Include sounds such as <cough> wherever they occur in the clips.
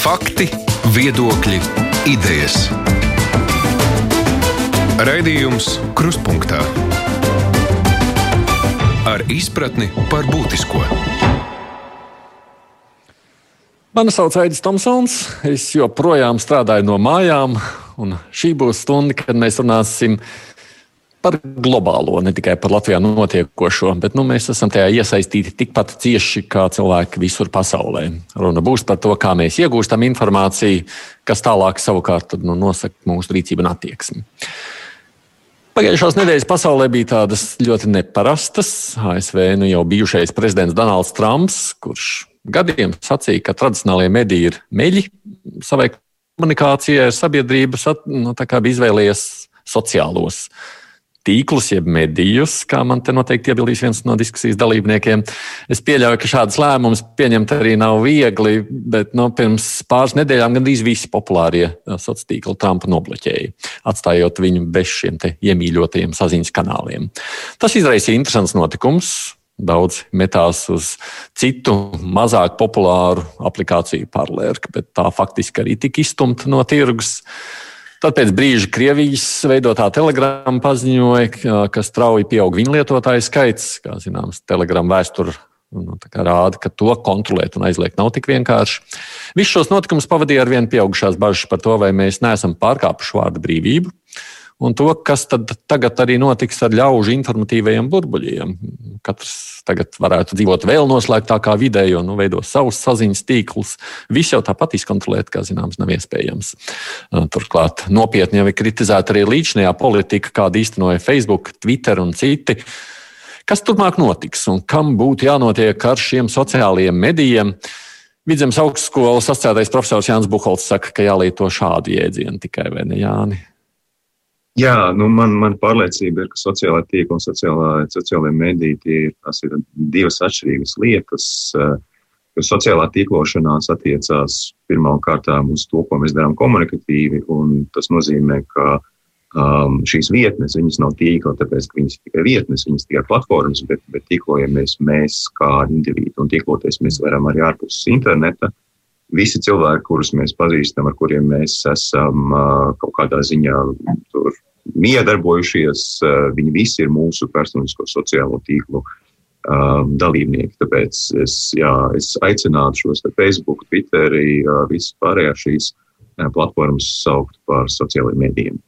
Fakti, viedokļi, idejas. Raidījums Kruspunkta ar izpratni par būtisko. Mani sauc Aits Tomsons. Es joprojām strādāju no mājām, un šī būs stunda, kad mēs runāsim par par globālo, ne tikai par Latvijā notiekošo, bet nu, mēs esam tajā iesaistīti tikpat cieši kā cilvēki visur pasaulē. Runa būs par to, kā mēs iegūstam informāciju, kas tālāk savukārt nu, nosaka mūsu rīcību un attieksmi. Pagājušās nedēļas pasaulē bija tādas ļoti neparastas. ASV nu jau bijušais prezidents Donalds Trumps, kurš gadiem sacīja, ka tradicionālie mediji ir meļi savai komunikācijai ar sabiedrību, nu, izvēlējies sociālos tīklus, jeb medijus, kā man te noteikti iebildīs viens no diskusijas dalībniekiem. Es pieļauju, ka šādas lēmumus pieņemt arī nav viegli, bet nu, pirms pāris nedēļām gandrīz visi populārie sociālo tīkli Trumpa nobloķēja, atstājot viņu bez šiem iemīļotajiem saziņas kanāliem. Tas izraisīja interesants notikums. Daudz metās uz citu, mazāk populāru aplikāciju paralēli, bet tā faktiski arī tika izstumta no tirgus. Uh, Tad pēc brīža Krievijas veidotā telegrama paziņoja, ka strauji pieaug viņu lietotāju skaits. Kā zināms, telegrama vēsture nu, rāda, ka to kontrolēt un aizliegt nav tik vienkārši. Visus šos notikumus pavadīja ar vien pieaugušās bažas par to, vai mēs neesam pārkāpuši vārdu brīvību un to, kas tagad arī notiks ar ļaužu informatīvajiem burbuļiem. Katrs tagad varētu dzīvot vēl noslēgtākā vidē, jo nu, veido savus saziņas tīklus. Viss jau tāpat izkontrolēt, kā zināms, nav iespējams. Turklāt nopietni jau ir kritizēta arī līdzinājā politika, kāda īstenoja Facebook, Twitter un citi. Kas turpmāk notiks un kam būtu jānotiek ar šiem sociālajiem medijiem? Vidzemes augstskolas asociētais profesors Jānis Buholts saka, ka jālieto šādu jēdzienu tikai vai ne Jāni? Jā, nu man, man pārliecība ir, ka sociālā tīkla un sociālā, sociālajā mediji ir, ir divas atšķirīgas lietas. Eh, jo sociālā tīklošanās attiecās pirmām kārtām uz to, ko mēs darām komunikatīvi, un tas nozīmē, ka um, šīs vietnes, nav tīkla, tāpēc, ka viņas ir tikai vietnes, viņas tikai platformas, bet, bet tīklojamies mēs kā indivīdi, un tīkloties mēs varam arī ārpus interneta. Visi cilvēki, kurus mēs pazīstam, ar kuriem mēs esam uh, kaut kādā ziņā miedarbojušies. Eh, viņi visi ir mūsu personisko sociālo tīklu um, dalībnieki. Tāpēc es, jā, es aicinātu šos Facebook, Twitter, visas pārējās šīs platformas saukt par sociālajiem mēdījiem.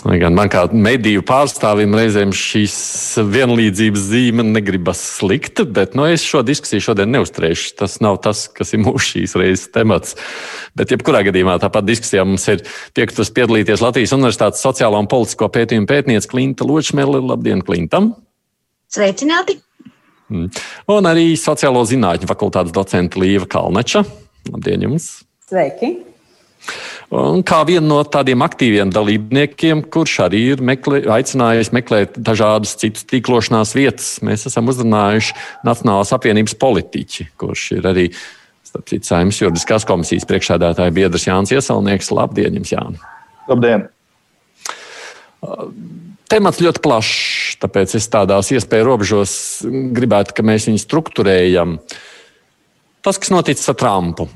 Gan man kā mediju pārstāvim reizēm šīs vienlīdzības zīme negribas slikt, bet nu, es šo diskusiju šodien neuzturēšu. Tas nav tas, kas ir mūsu šīs reizes temats. Bet, jebkurā gadījumā, tāpat diskusijā mums ir piekritus piedalīties Latvijas Universitātes sociālo un politisko pētījumu pētniece Klinta Ločmēle. Labdien, Klintam! Sveicināti! Mm. Un arī sociālo zinātņu fakultātes docenta Līva Kalneča. Labdien jums! Sveiki! Un kā viena no tādiem aktīviem dalībniekiem, kurš arī ir meklē, aicinājis meklēt dažādas citas tīklošanās vietas, mēs esam uzrunājuši Nacionālās apvienības politiķi, kurš ir arī saimnes juridiskās komisijas priekšsēdētāja biedrs Jānis Iesalnieks. Labdien, jums Jāni! Labdien! Temats ļoti plašs, tāpēc es tādās iespēju robežos gribētu, ka mēs viņu struktūrējam. Tas, kas noticis ar Trumpu,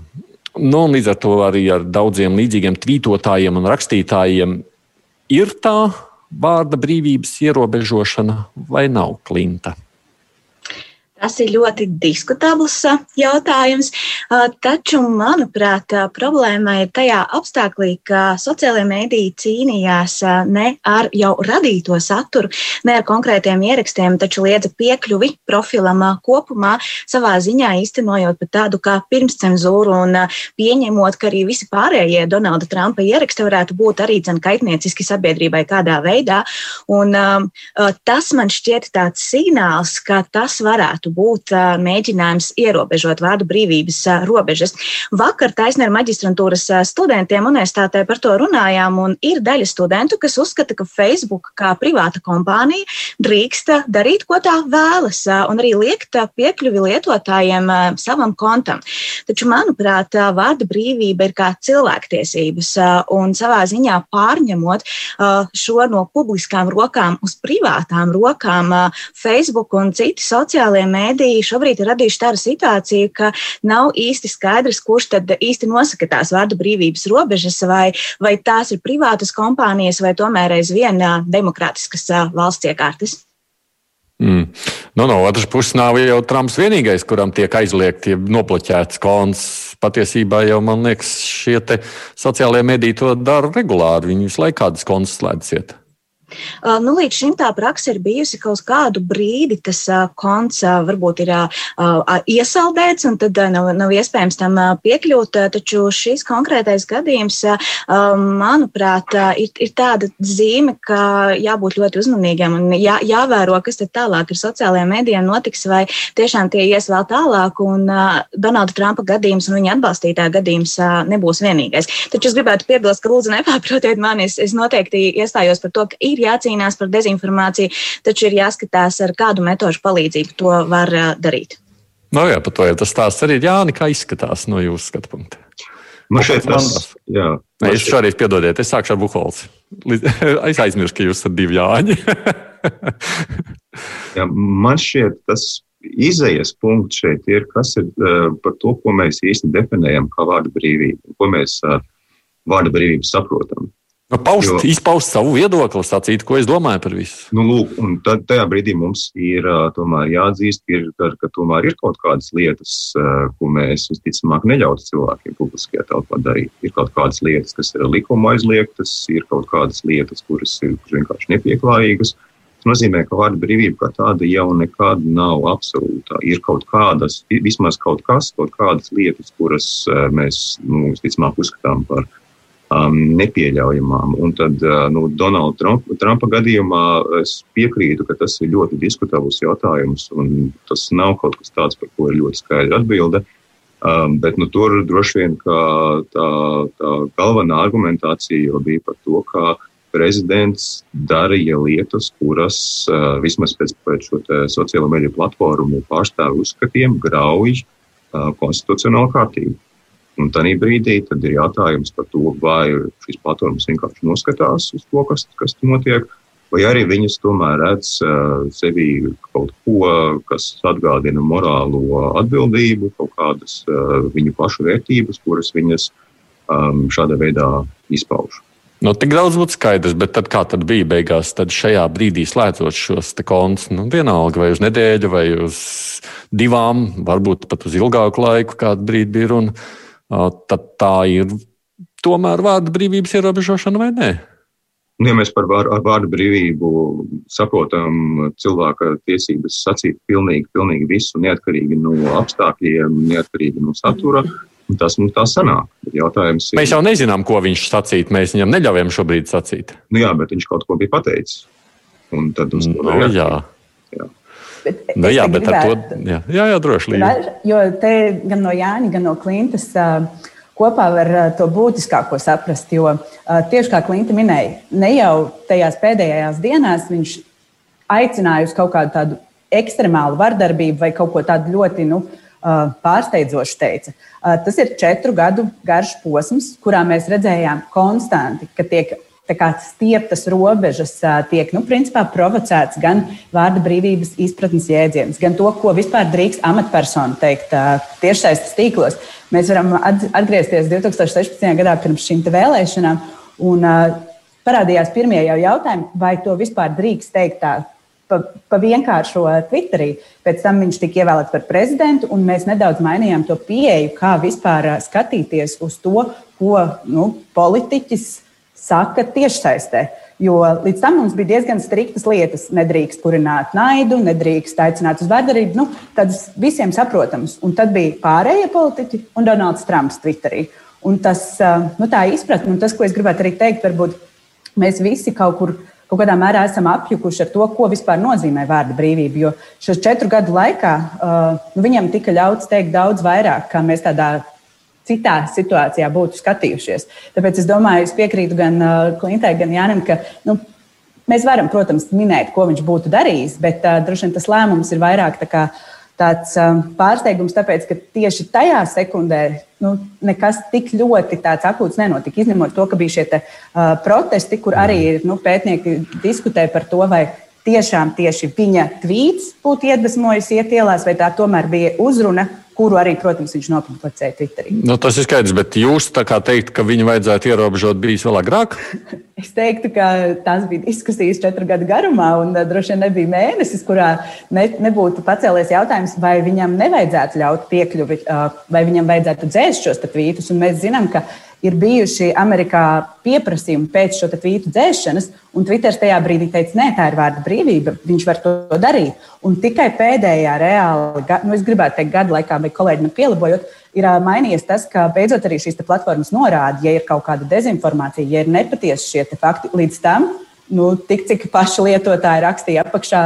Nu, līdz ar to arī ar daudziem līdzīgiem tvītotājiem un rakstītājiem ir tā vārda brīvības ierobežošana vai nav klinta? Tas ir ļoti diskutabls jautājums, taču, manuprāt, problēma ir tajā apstākļā, ka sociālajie mēdīji cīnījās ne ar jau radīto saturu, ne ar konkrētiem ierakstiem, taču liedza piekļuvi profilam kopumā, savā ziņā īstenojot pat tādu kā pirmscenzūru un pieņemot, ka arī visi pārējie Donalda Trumpa ieraksti varētu būt arī dzen kaitnieciski sabiedrībai kādā veidā. Un, tas man šķiet tāds signāls, ka tas varētu būt mēģinājums ierobežot vārdu brīvības robežas. Vakar taisnē ar maģistrantūras studentiem universitātē par to runājām, un ir daļa studentu, kas uzskata, ka Facebook kā privāta kompānija drīkst darīt, ko tā vēlas, un arī liekt piekļuvi lietotājiem savam kontam. Taču, manuprāt, vārda brīvība ir kā cilvēktiesības, un savā ziņā pārņemot šo no publiskām rokām uz privātām rokām, Facebook un citi sociālie mēdīji šobrīd ir radījuši tādu situāciju, ka nav īsti skaidrs, kurš tad īsti nosaka tās vārdu brīvības robežas, vai, vai tās ir privātas kompānijas, vai tomēr aizvien demokrātiskas valsts iekārtas. Mm. Nu, no otras puses, nav jau Trumps vienīgais, kuram tiek aizliegti, nobloķēts konts. Patiesībā jau man liekas, šie sociālajie mediji to dara regulāri. Viņi visu laiku kādas konts slēdziet. Uh, nu, līdz šim tā praksa ir bijusi kaut kādu brīdi, tas uh, konts uh, varbūt ir iesaldēts un tad nav, nav iespējams tam piekļūt. Taču šis konkrētais gadījums, manuprāt, ir, ir tāda zīme, ka jābūt ļoti uzmanīgiem un jā, jāvēro, kas tad tālāk ar sociālajiem mēdījiem notiks, vai tiešām tie ies vēl tālāk. Un Donalda Trumpa gadījums un viņa atbalstītāja gadījums nebūs vienīgais. Taču es gribētu piebilst, ka lūdzu nepārprotiet mani, es, es noteikti iestājos par to, ka ir jācīnās par dezinformāciju, taču ir jāskatās, ar kādu metožu palīdzību to var darīt. No nu jā, par to jau tas stāsts arī ir Jāni, kā izskatās no jūsu skatu punkta. Man šeit tas, jā. Nē, es šoreiz piedodiet, es sākšu ar Buholci. <laughs> Es aizmirsu, ka jūs esat divi Jāņi. <laughs> jā, man šķiet, tas izējas punkts šeit ir, kas ir uh, par to, ko mēs īsti definējam kā vārda brīvību, ko mēs ar uh, vārda brīvību saprotam. Nu, paust, jo, izpaust savu viedokli, sacīt, ko es domāju par visu. Nu, lūk, un tad, tajā brīdī mums ir tomēr jāatzīst, ir, ka, ka tomēr ir kaut kādas lietas, ko mēs visticamāk neļautu cilvēkiem publiskajā telpā darīt. Ir kaut kādas lietas, kas ir likuma aizliegtas, ir kaut kādas lietas, kuras ir vienkārši nepieklājīgas. Tas nozīmē, ka vārda brīvība kā tāda jau nekad nav absolūta. Ir kaut kādas, vismaz kaut kas, kaut kādas lietas, kuras mēs, nu, visticamāk, uzskatām par um, nepieļaujamām. Un tad uh, nu, Donalda Trumpa, Trumpa gadījumā es piekrītu, ka tas ir ļoti diskutabls jautājums, un tas nav kaut kas tāds, par ko ir ļoti skaidra atbilde. Um, bet nu, tur droši vien tā, tā galvenā argumentācija bija par to, ka prezidents darīja lietas, kuras uh, vismaz pēc, pēc šo sociālo mediju platformu pārstāvu uzskatiem grauj uh, konstitucionālu kārtību. Un tādā brīdī ir jautājums par to, vai šīs platformas vienkārši noskatās uz to, kas, kas notiek, vai arī viņas tomēr redz uh, sevī kaut ko, kas atgādina morālo atbildību, kaut kādas uh, viņu pašu vērtības, kuras viņas um, šādā veidā izpauž. Nu, tik daudz būtu skaidrs, bet tad, kā tad bija beigās, tad šajā brīdī slēdzot šos kontus, nu, vienalga vai uz nedēļu, vai uz divām, varbūt pat uz ilgāku laiku, kādu brīdi bija runa tad tā ir tomēr vārda brīvības ierobežošana vai nē? Nu, ja mēs par vārdu, brīvību saprotam cilvēka tiesības sacīt pilnīgi, pilnīgi visu, neatkarīgi no apstākļiem, neatkarīgi no satura, tas mums tā sanāk. Jautājums ir. Mēs jau nezinām, ko viņš sacīt. Mēs viņam neļaujam šobrīd sacīt. Nu, jā, bet viņš kaut ko bija pateicis. Un tad uz to no, nu, jā. jā. Bet nu, jā, bet gribētu, ar to jā, jā, jā droši vien. Jo te gan no Jāņa, gan no Klintas kopā var to būtiskāko saprast. Jo tieši kā Klinta minēja, ne jau tajās pēdējās dienās viņš aicināja uz kaut kādu tādu ekstremālu vardarbību vai kaut ko tādu ļoti nu, pārsteidzošu teica. Tas ir četru gadu garš posms, kurā mēs redzējām konstanti, ka tiek stieptas robežas tiek nu, principā, provocēts gan vārda brīvības izpratnes jēdziens, gan to, ko vispār drīkst amatpersona teikt tiešsaistes tīklos. Mēs varam atgriezties 2016. gadā pirms šīm vēlēšanām, un parādījās pirmie jau jautājumi, vai to vispār drīkst teikt tā. Pa, pa vienkāršo Twitterī. Pēc tam viņš tika ievēlēts par prezidentu, un mēs nedaudz mainījām to pieeju, kā vispār skatīties uz to, ko nu, politiķis saka tiešsaistē. Jo līdz tam mums bija diezgan striktas lietas. Nedrīkst kurināt naidu, nedrīkst aicināt uz vardarbību. Nu, tas visiem saprotams. Un tad bija pārējie politiķi un Donalds Trumps Twitterī. Un tas, nu, tā izpratne, un tas, ko es gribētu arī teikt, varbūt mēs visi kaut kur kaut kādā mērā esam apjukuši ar to, ko vispār nozīmē vārda brīvība. Jo šo četru gadu laikā uh, nu, viņam tika ļauts teikt daudz vairāk, kā mēs tādā citā situācijā būtu skatījušies. Tāpēc es domāju, es piekrītu gan uh, Klintai, gan Jānim, ka nu, mēs varam, protams, minēt, ko viņš būtu darījis, bet uh, droši vien tas lēmums ir vairāk tā kā, tāds uh, pārsteigums, tāpēc, ka tieši tajā sekundē nu, nekas tik ļoti tāds akūts nenotika. Izņemot to, ka bija šie te, uh, protesti, kur arī nu, pētnieki diskutē par to, vai tiešām tieši viņa tvīts būtu iedvesmojis iet ielās, vai tā tomēr bija uzruna, kuru arī, protams, viņš nopublicēja Twitterī. Nu, tas ir skaidrs, bet jūs tā kā teikt, ka viņu vajadzētu ierobežot bijis vēl agrāk? <laughs> es teiktu, ka tās bija diskusijas četru gadu garumā, un uh, droši vien nebija mēnesis, kurā ne, nebūtu pacēlies jautājums, vai viņam nevajadzētu ļaut piekļuvi, uh, vai viņam vajadzētu dzēst šos tvītus. Un mēs zinām, ka ir bijuši Amerikā pieprasījumi pēc šo tvītu dzēšanas, un Twitter tajā brīdī teica, nē, tā ir vārda brīvība, viņš var to darīt. Un tikai pēdējā reāli, nu, es gribētu teikt, gada laikā, vai kolēģi man pielabojot, ir mainījies tas, ka beidzot arī šīs platformas norāda, ja ir kaut kāda dezinformācija, ja ir nepatiesi šie fakti līdz tam. Nu, tik cik paši lietotāji rakstīja apakšā,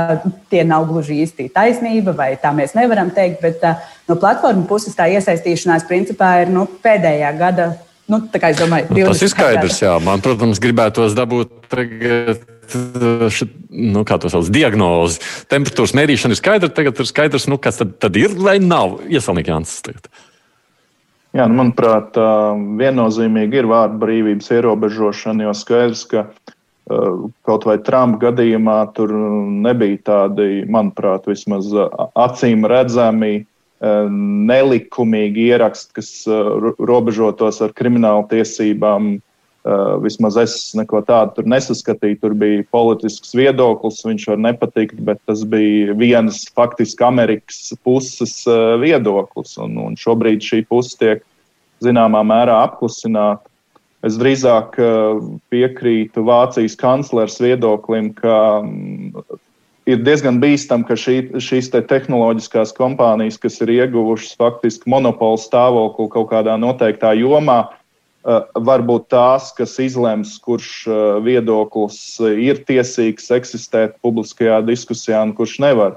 tie nav gluži īsti taisnība, vai tā mēs nevaram teikt. Bet no platformu puses tā iesaistīšanās principā ir nu, pēdējā gada Nu, domāju, nu, tas ir skaidrs. Jā. Man, protams, gribētos dabūt tagad, šit, nu, kā to sauc, diagnozi. Temperatūras mērīšana ir skaidra. Tagad ir skaidrs, nu, kas tad, tad ir vai nav. Iesaimnieks Jānis. Tagad. Jā, nu, manuprāt, viennozīmīgi ir vārdu brīvības ierobežošana, jo skaidrs, ka kaut vai Trumpa gadījumā tur nebija tādi, manuprāt, vismaz acīm redzami nelikumīgi ieraksti, kas robežotos ar kriminālu tiesībām. Vismaz es neko tādu tur nesaskatīju. Tur bija politisks viedoklis, viņš var nepatikt, bet tas bija viens faktiski Amerikas puses viedoklis. Un, un šobrīd šī puse tiek zināmā mērā apklusināta. Es drīzāk piekrītu Vācijas kanclers viedoklim, ka ir diezgan bīstami, ka šī, šīs te tehnoloģiskās kompānijas, kas ir ieguvušas faktiski monopolu stāvokli kaut kādā noteiktā jomā, uh, varbūt tās, kas izlems, kurš uh, viedoklis ir tiesīgs eksistēt publiskajā diskusijā un kurš nevar.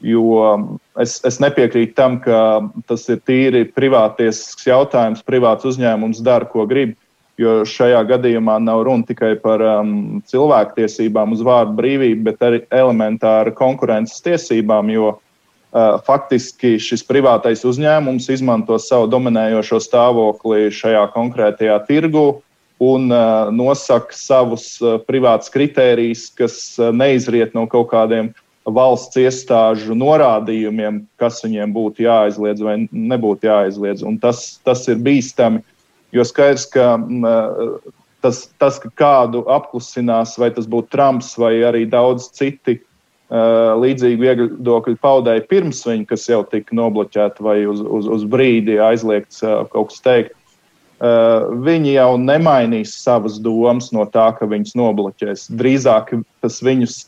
Jo um, es, es nepiekrītu tam, ka tas ir tīri privātiesisks jautājums, privāts uzņēmums dara, ko grib jo šajā gadījumā nav runa tikai par um, cilvēktiesībām uz vārdu brīvību, bet arī elementāru konkurences tiesībām, jo uh, faktiski šis privātais uzņēmums izmanto savu dominējošo stāvokli šajā konkrētajā tirgu un uh, nosaka savus uh, privātus kritērijus, kas uh, neizriet no kaut kādiem valsts iestāžu norādījumiem, kas viņiem būtu jāaizliedz vai nebūtu jāaizliedz. Un tas, tas ir bīstami Jo skaidrs, ka tas, tas, ka kādu apklusinās, vai tas būtu Trumps vai arī daudz citi līdzīgi viedokļu paudēji pirms viņa, kas jau tika nobloķēta vai uz, uz, uz brīdi aizliegts kaut kas teikt. Viņi jau nemainīs savas domas no tā, ka viņus nobloķēs. Drīzāk tas viņus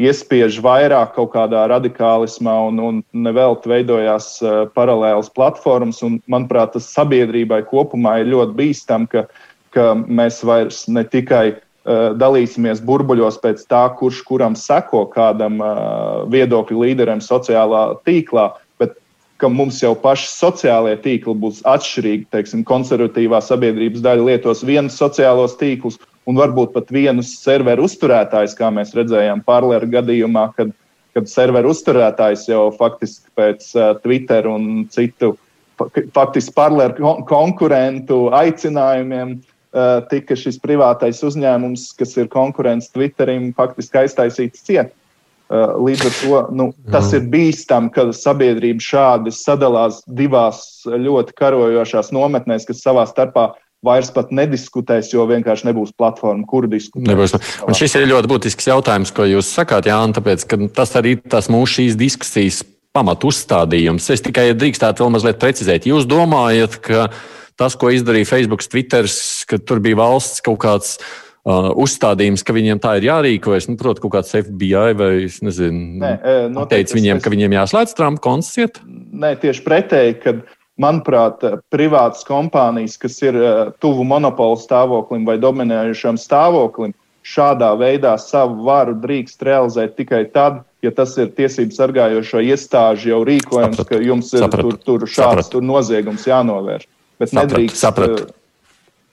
iespiež vairāk kaut kādā radikālismā, un, un nevelti veidojās uh, paralēlas platformas. Un, manuprāt, tas sabiedrībai kopumā ir ļoti bīstami, ka, ka mēs vairs ne tikai uh, dalīsimies burbuļos pēc tā, kurš kuram seko kādam uh, viedokļu līderim sociālā tīklā, bet ka mums jau paši sociālie tīkli būs atšķirīgi. Teiksim, konservatīvā sabiedrības daļa lietos vienus sociālos tīklus, un varbūt pat vienus serveru uzturētājus, kā mēs redzējām pārlēra gadījumā, kad, kad serveru uzturētājs jau faktiski pēc uh, Twitter un citu faktiski pārlēra kon konkurentu aicinājumiem. Uh, tika šis privātais uzņēmums, kas ir konkurents Twitterim, faktiski aiztaisīts ciet. Uh, līdz ar to nu, tas ir bīstami, ka sabiedrība šādi sadalās divās ļoti karojošās nometnēs, kas savā starpā vairs pat nediskutēs, jo vienkārši nebūs platforma, kur diskutēt. Nebūs. Un šis ir ļoti būtisks jautājums, ko jūs sakāt, Jānis, tāpēc, ka tas arī tas mūsu šīs diskusijas pamatu uzstādījums. Es tikai drīkstētu vēl mazliet precizēt. Jūs domājat, ka tas, ko izdarīja Facebook, Twitter, ka tur bija valsts kaut kāds uh, uzstādījums, ka viņiem tā ir jārīkojas. Nu, Protams, kaut kāds FBI vai es nezinu, Nē, noteikti, teica viņiem, es... ka viņiem jāslēdz Trumpa konts. Nē, tieši pretēji, kad manuprāt, privātas kompānijas, kas ir eh, tuvu monopolu stāvoklim vai dominējušam stāvoklim, šādā veidā savu varu drīkst realizēt tikai tad, ja tas ir tiesību sargājošo iestāžu jau rīkojums, sapratu, ka jums ir sapratu, tur, tur šāds tur noziegums jānovērš. Bet sapratu, nedrīkst sapratu.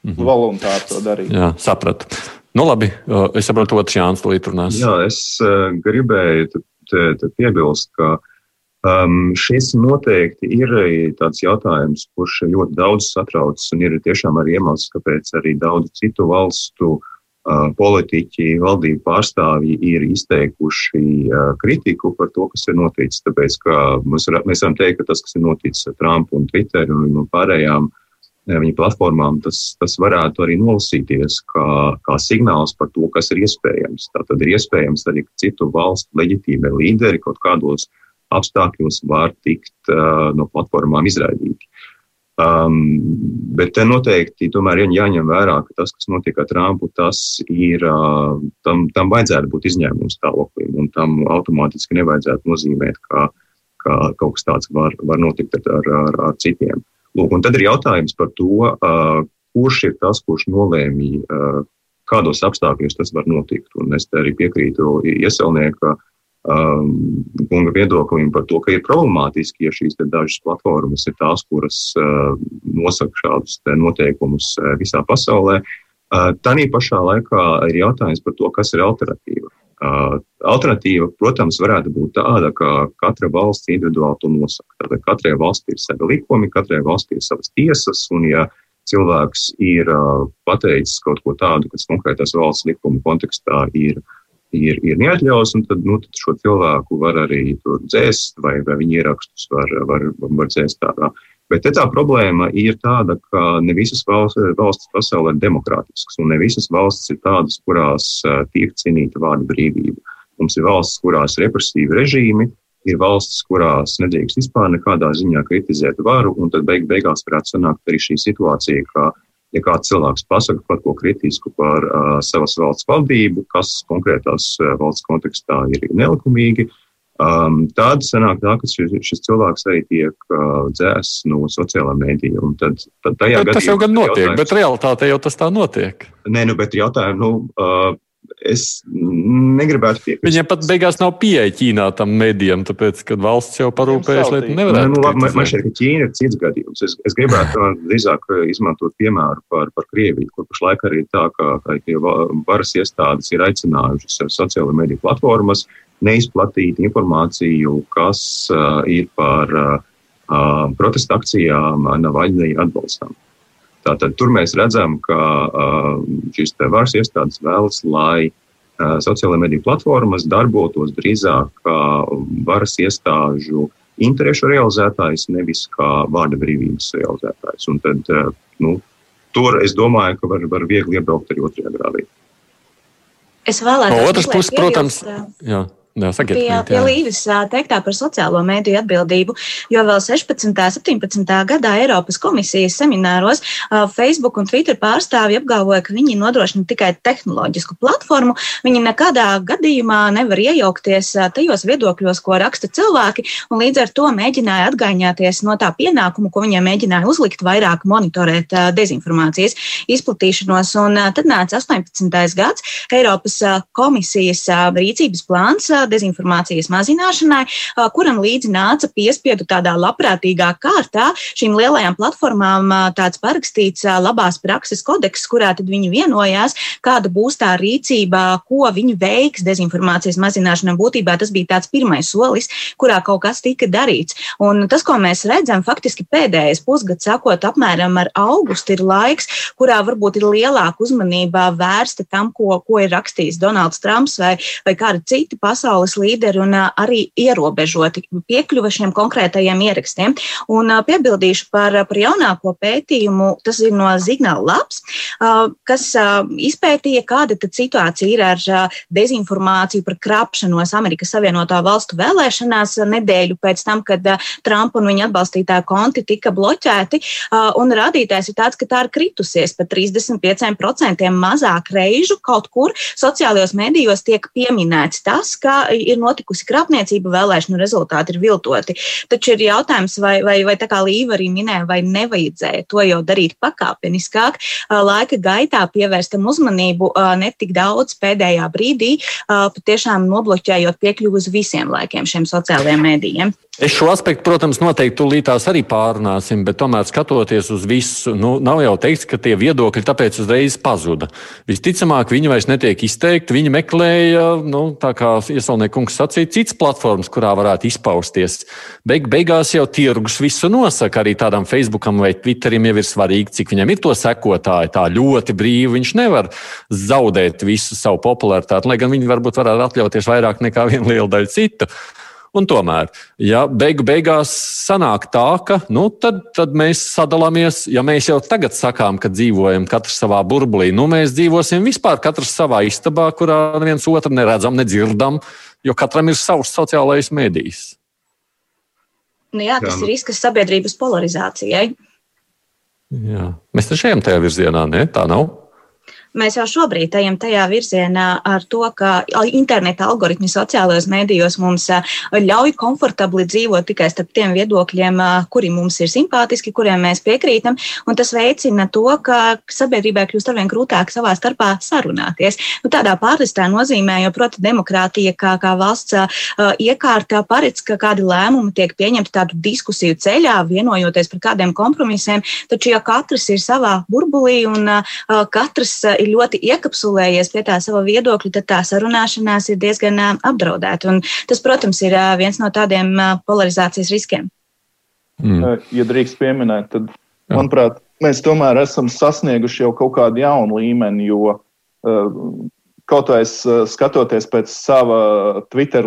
Uh, voluntāri to darīt. Jā, sapratu. Nu, labi, es saprotu, otrs Jānis Līdz runās. Jā, es gribēju te, te piebilst, ka uh, Um, šis noteikti ir tāds jautājums, kurš ļoti daudz satrauc, un ir tiešām arī iemesls, kāpēc arī daudz citu valstu politiķi, valdību pārstāvji ir izteikuši kritiku par to, kas ir noticis. Tāpēc, mēs, mēs varam teikt, ka tas, kas ir noticis ar Trumpu un Twitter un, un pārējām viņa platformām, tas, tas varētu arī nolasīties kā, kā signāls par to, kas ir iespējams. Tātad ir iespējams arī, ka citu valstu leģitīvie līderi kaut kādos apstākļos var tikt uh, no platformām izraidīti. Um, bet te noteikti tomēr jāņem vērā, ka tas, kas notiek ar Trumpu, tas ir, uh, tam, tam vajadzētu būt izņēmums stāvoklim, un tam automātiski nevajadzētu nozīmēt, ka, ka kaut kas tāds var, var notikt ar, ar, ar citiem. Lūk, un tad ir jautājums par to, uh, kurš ir tas, kurš nolēmī, uh, kādos apstākļos tas var notikt. Un es arī piekrītu iesaulnieku um, kunga viedoklim par to, ka ir problemātiski, ja šīs dažas platformas ir tās, kuras uh, nosaka šādus noteikumus uh, visā pasaulē. Uh, Tanī pašā laikā ir jautājums par to, kas ir alternatīva. Uh, alternatīva, protams, varētu būt tāda, ka katra valsts individuāli to nosaka. Tātad katrai valstī ir savi likumi, katrai valstī ir savas tiesas, un ja cilvēks ir uh, pateicis kaut ko tādu, kas konkrētās valsts likuma kontekstā ir uh, ir, ir neatļaus, un tad, nu, tad šo cilvēku var arī dzēst, vai, vai viņa ierakstus var, var, var dzēst tādā. Bet tā problēma ir tāda, ka ne visas valsts, valstis pasaulē ir demokrātiskas, un ne visas valstis ir tādas, kurās tiek cienīta vārda brīvība. Mums ir valstis, kurās ir represīvi režīmi, ir valstis, kurās nedrīkst vispār nekādā ziņā kritizēt varu, un tad beig beigās varētu sanākt arī šī situācija, ka ja kāds cilvēks pasaka kaut ko kritisku par uh, savas valsts valdību, kas konkrētās uh, valsts kontekstā ir nelikumīgi, um, tad sanāk tā, ka šis, šis cilvēks arī tiek uh, dzēsts no sociālā mēdīja. Tad, tad tas jau gan notiek, jautājums, bet realitāte jau tas tā notiek. Nē, nu, bet jautājums, nu, uh, es negribētu piekrist. Viņiem pat beigās nav pieeja Ķīnā tam medijam, tāpēc, ka valsts jau parūpējas, lai nevarētu. Nu, man, man šķiet, ka Ķīna ir cits gadījums. Es, es gribētu drīzāk izmantot piemēru par, par Krieviju, kur pašlaik arī tā, ka, ka varas iestādes ir aicinājušas sociālo mediju platformas neizplatīt informāciju, kas uh, ir par uh, protesta akcijām Navaļnija atbalstam. Tātad tur mēs redzam, ka šīs varas iestādes vēlas, lai sociālajā mediju platformas darbotos drīzāk kā varas iestāžu interešu realizētājs, nevis kā vārda brīvības realizētājs. Un tad, nu, tur es domāju, ka var, var viegli iebraukt arī otrajā grāvī. Es vēlētos. No otras puses, protams, jā. Pie, pie Līves teiktā par sociālo mēdīju atbildību, jo vēl 16. un 17. gadā Eiropas komisijas semināros Facebook un Twitter pārstāvji apgalvoja, ka viņi nodrošina tikai tehnoloģisku platformu. Viņi nekādā gadījumā nevar iejaukties tajos viedokļos, ko raksta cilvēki, un līdz ar to mēģināja atgaiņāties no tā pienākumu, ko viņiem mēģināja uzlikt, vairāk monitorēt dezinformācijas izplatīšanos. Un tad nāca 18. gads Eiropas komisijas rīcības plāns dezinformācijas mazināšanai, kuram līdzi nāca piespiedu tādā labprātīgā kārtā šīm lielajām platformām tāds parakstīts labās prakses kodeks, kurā tad viņi vienojās, kāda būs tā rīcība, ko viņi veiks dezinformācijas mazināšanā. Būtībā tas bija tāds pirmais solis, kurā kaut kas tika darīts. Un tas, ko mēs redzam, faktiski pēdējais pusgads, sākot apmēram ar augustu, ir laiks, kurā varbūt ir lielāka uzmanība vērsta tam, ko, ko ir rakstījis Donalds Trumps vai, vai kāda cita pasaules pasaules līderi un arī ierobežoti piekļuva šiem konkrētajiem ierakstiem. Un piebildīšu par, par jaunāko pētījumu, tas ir no Signāla labs, kas izpētīja, kāda tad situācija ir ar dezinformāciju par krapšanos Amerikas Savienotā valstu vēlēšanās nedēļu pēc tam, kad Trumpa un viņa atbalstītāju konti tika bloķēti. Un rādītājs ir tāds, ka tā ir kritusies par 35% mazāk reižu kaut kur sociālajos medijos tiek pieminēts tas, ka ir notikusi krāpniecība, vēlēšanu rezultāti ir viltoti. Taču ir jautājums, vai, vai, vai tā kā Līva arī minēja, vai nevajadzēja to jau darīt pakāpeniskāk, laika gaitā pievērstam uzmanību ne tik daudz pēdējā brīdī, patiešām nobloķējot piekļuvu uz visiem laikiem šiem sociālajiem mēdījiem. Es šo aspektu, protams, noteikti tūlītās arī pārunāsim, bet tomēr skatoties uz visu, nu, nav jau teikts, ka tie viedokļi tāpēc uzreiz pazuda. Visticamāk, viņi vairs netiek izteikti. Viņi meklēja, nu, tā kā iesaulniekungs sacīja, citas platformas, kurā varētu izpausties. Beig, beigās jau tirgus visu nosaka. Arī tādam Facebookam vai Twitterim jau ir svarīgi, cik viņam ir to sekotāji. Tā ļoti brīvi viņš nevar zaudēt visu savu popularitāti, lai gan viņi varbūt varētu atļauties vairāk nekā viena liela daļa citu. Un tomēr, ja beigu beigās sanāk tā, ka nu, tad, tad mēs sadalāmies, ja mēs jau tagad sakām, ka dzīvojam katrs savā burbulī, nu mēs dzīvosim vispār katrs savā istabā, kurā neviens otru neredzam, nedzirdam, jo katram ir savs sociālais mēdījis. Nu jā, tas jā. ir risks sabiedrības polarizācijai. Jā. Mēs taču ejam tajā virzienā, ne? Tā nav. Mēs jau šobrīd ejam tajā virzienā ar to, ka interneta algoritmi sociālajos mēdījos mums ļauj komfortabli dzīvot tikai starp tiem viedokļiem, kuri mums ir simpātiski, kuriem mēs piekrītam. Tas veicina to, ka sabiedrībai kļūst arvien grūtāk savā starpā sarunāties. Nu, tādā pārlistā nozīmē, jo, proti, demokrātija kā, kā valsts uh, iekārta paredz, ka kādi lēmumi tiek pieņemti tādu diskusiju ceļā, vienojoties par kādiem kompromisiem. Taču, ja katrs ir savā burbulī un uh, katrs ir ļoti iekapsulējies pie tā sava viedokļa, tad tā sarunāšanās ir diezgan apdraudēta. Un tas, protams, ir viens no tādiem polarizācijas riskiem. Mm. Ja drīkst pieminēt, tad, Jā. manuprāt, mēs tomēr esam sasnieguši jau kaut kādu jaunu līmeni, jo kaut vai es skatoties pēc sava Twitter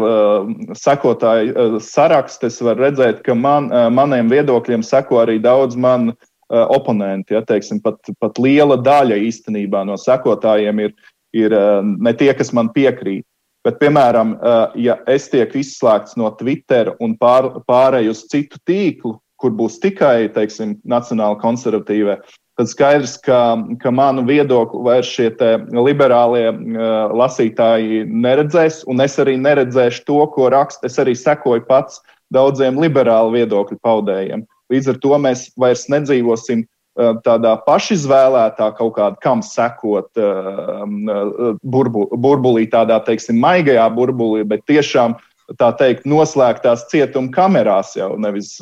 sekotāju saraksta, es varu redzēt, ka man, maniem viedokļiem seko arī daudz man uh, oponenti. Ja, teiksim, pat, pat liela daļa īstenībā no sekotājiem ir, ir uh, ne tie, kas man piekrīt. Bet, piemēram, uh, ja es tiek izslēgts no Twitter un pār, pārēju uz citu tīklu, kur būs tikai, teiksim, nacionāli konservatīvie, tad skaidrs, ka, ka manu viedokli vairs šie liberālie uh, lasītāji neredzēs, un es arī neredzēšu to, ko raksta. Es arī sekoju pats daudziem liberālu viedokļu paudējiem. Līdz ar to mēs vairs nedzīvosim uh, tādā pašizvēlētā kaut kādā, kam sekot uh, uh, burbu, burbulī, tādā, teiksim, maigajā burbulī, bet tiešām tā teikt, noslēgtās cietuma kamerās jau nevis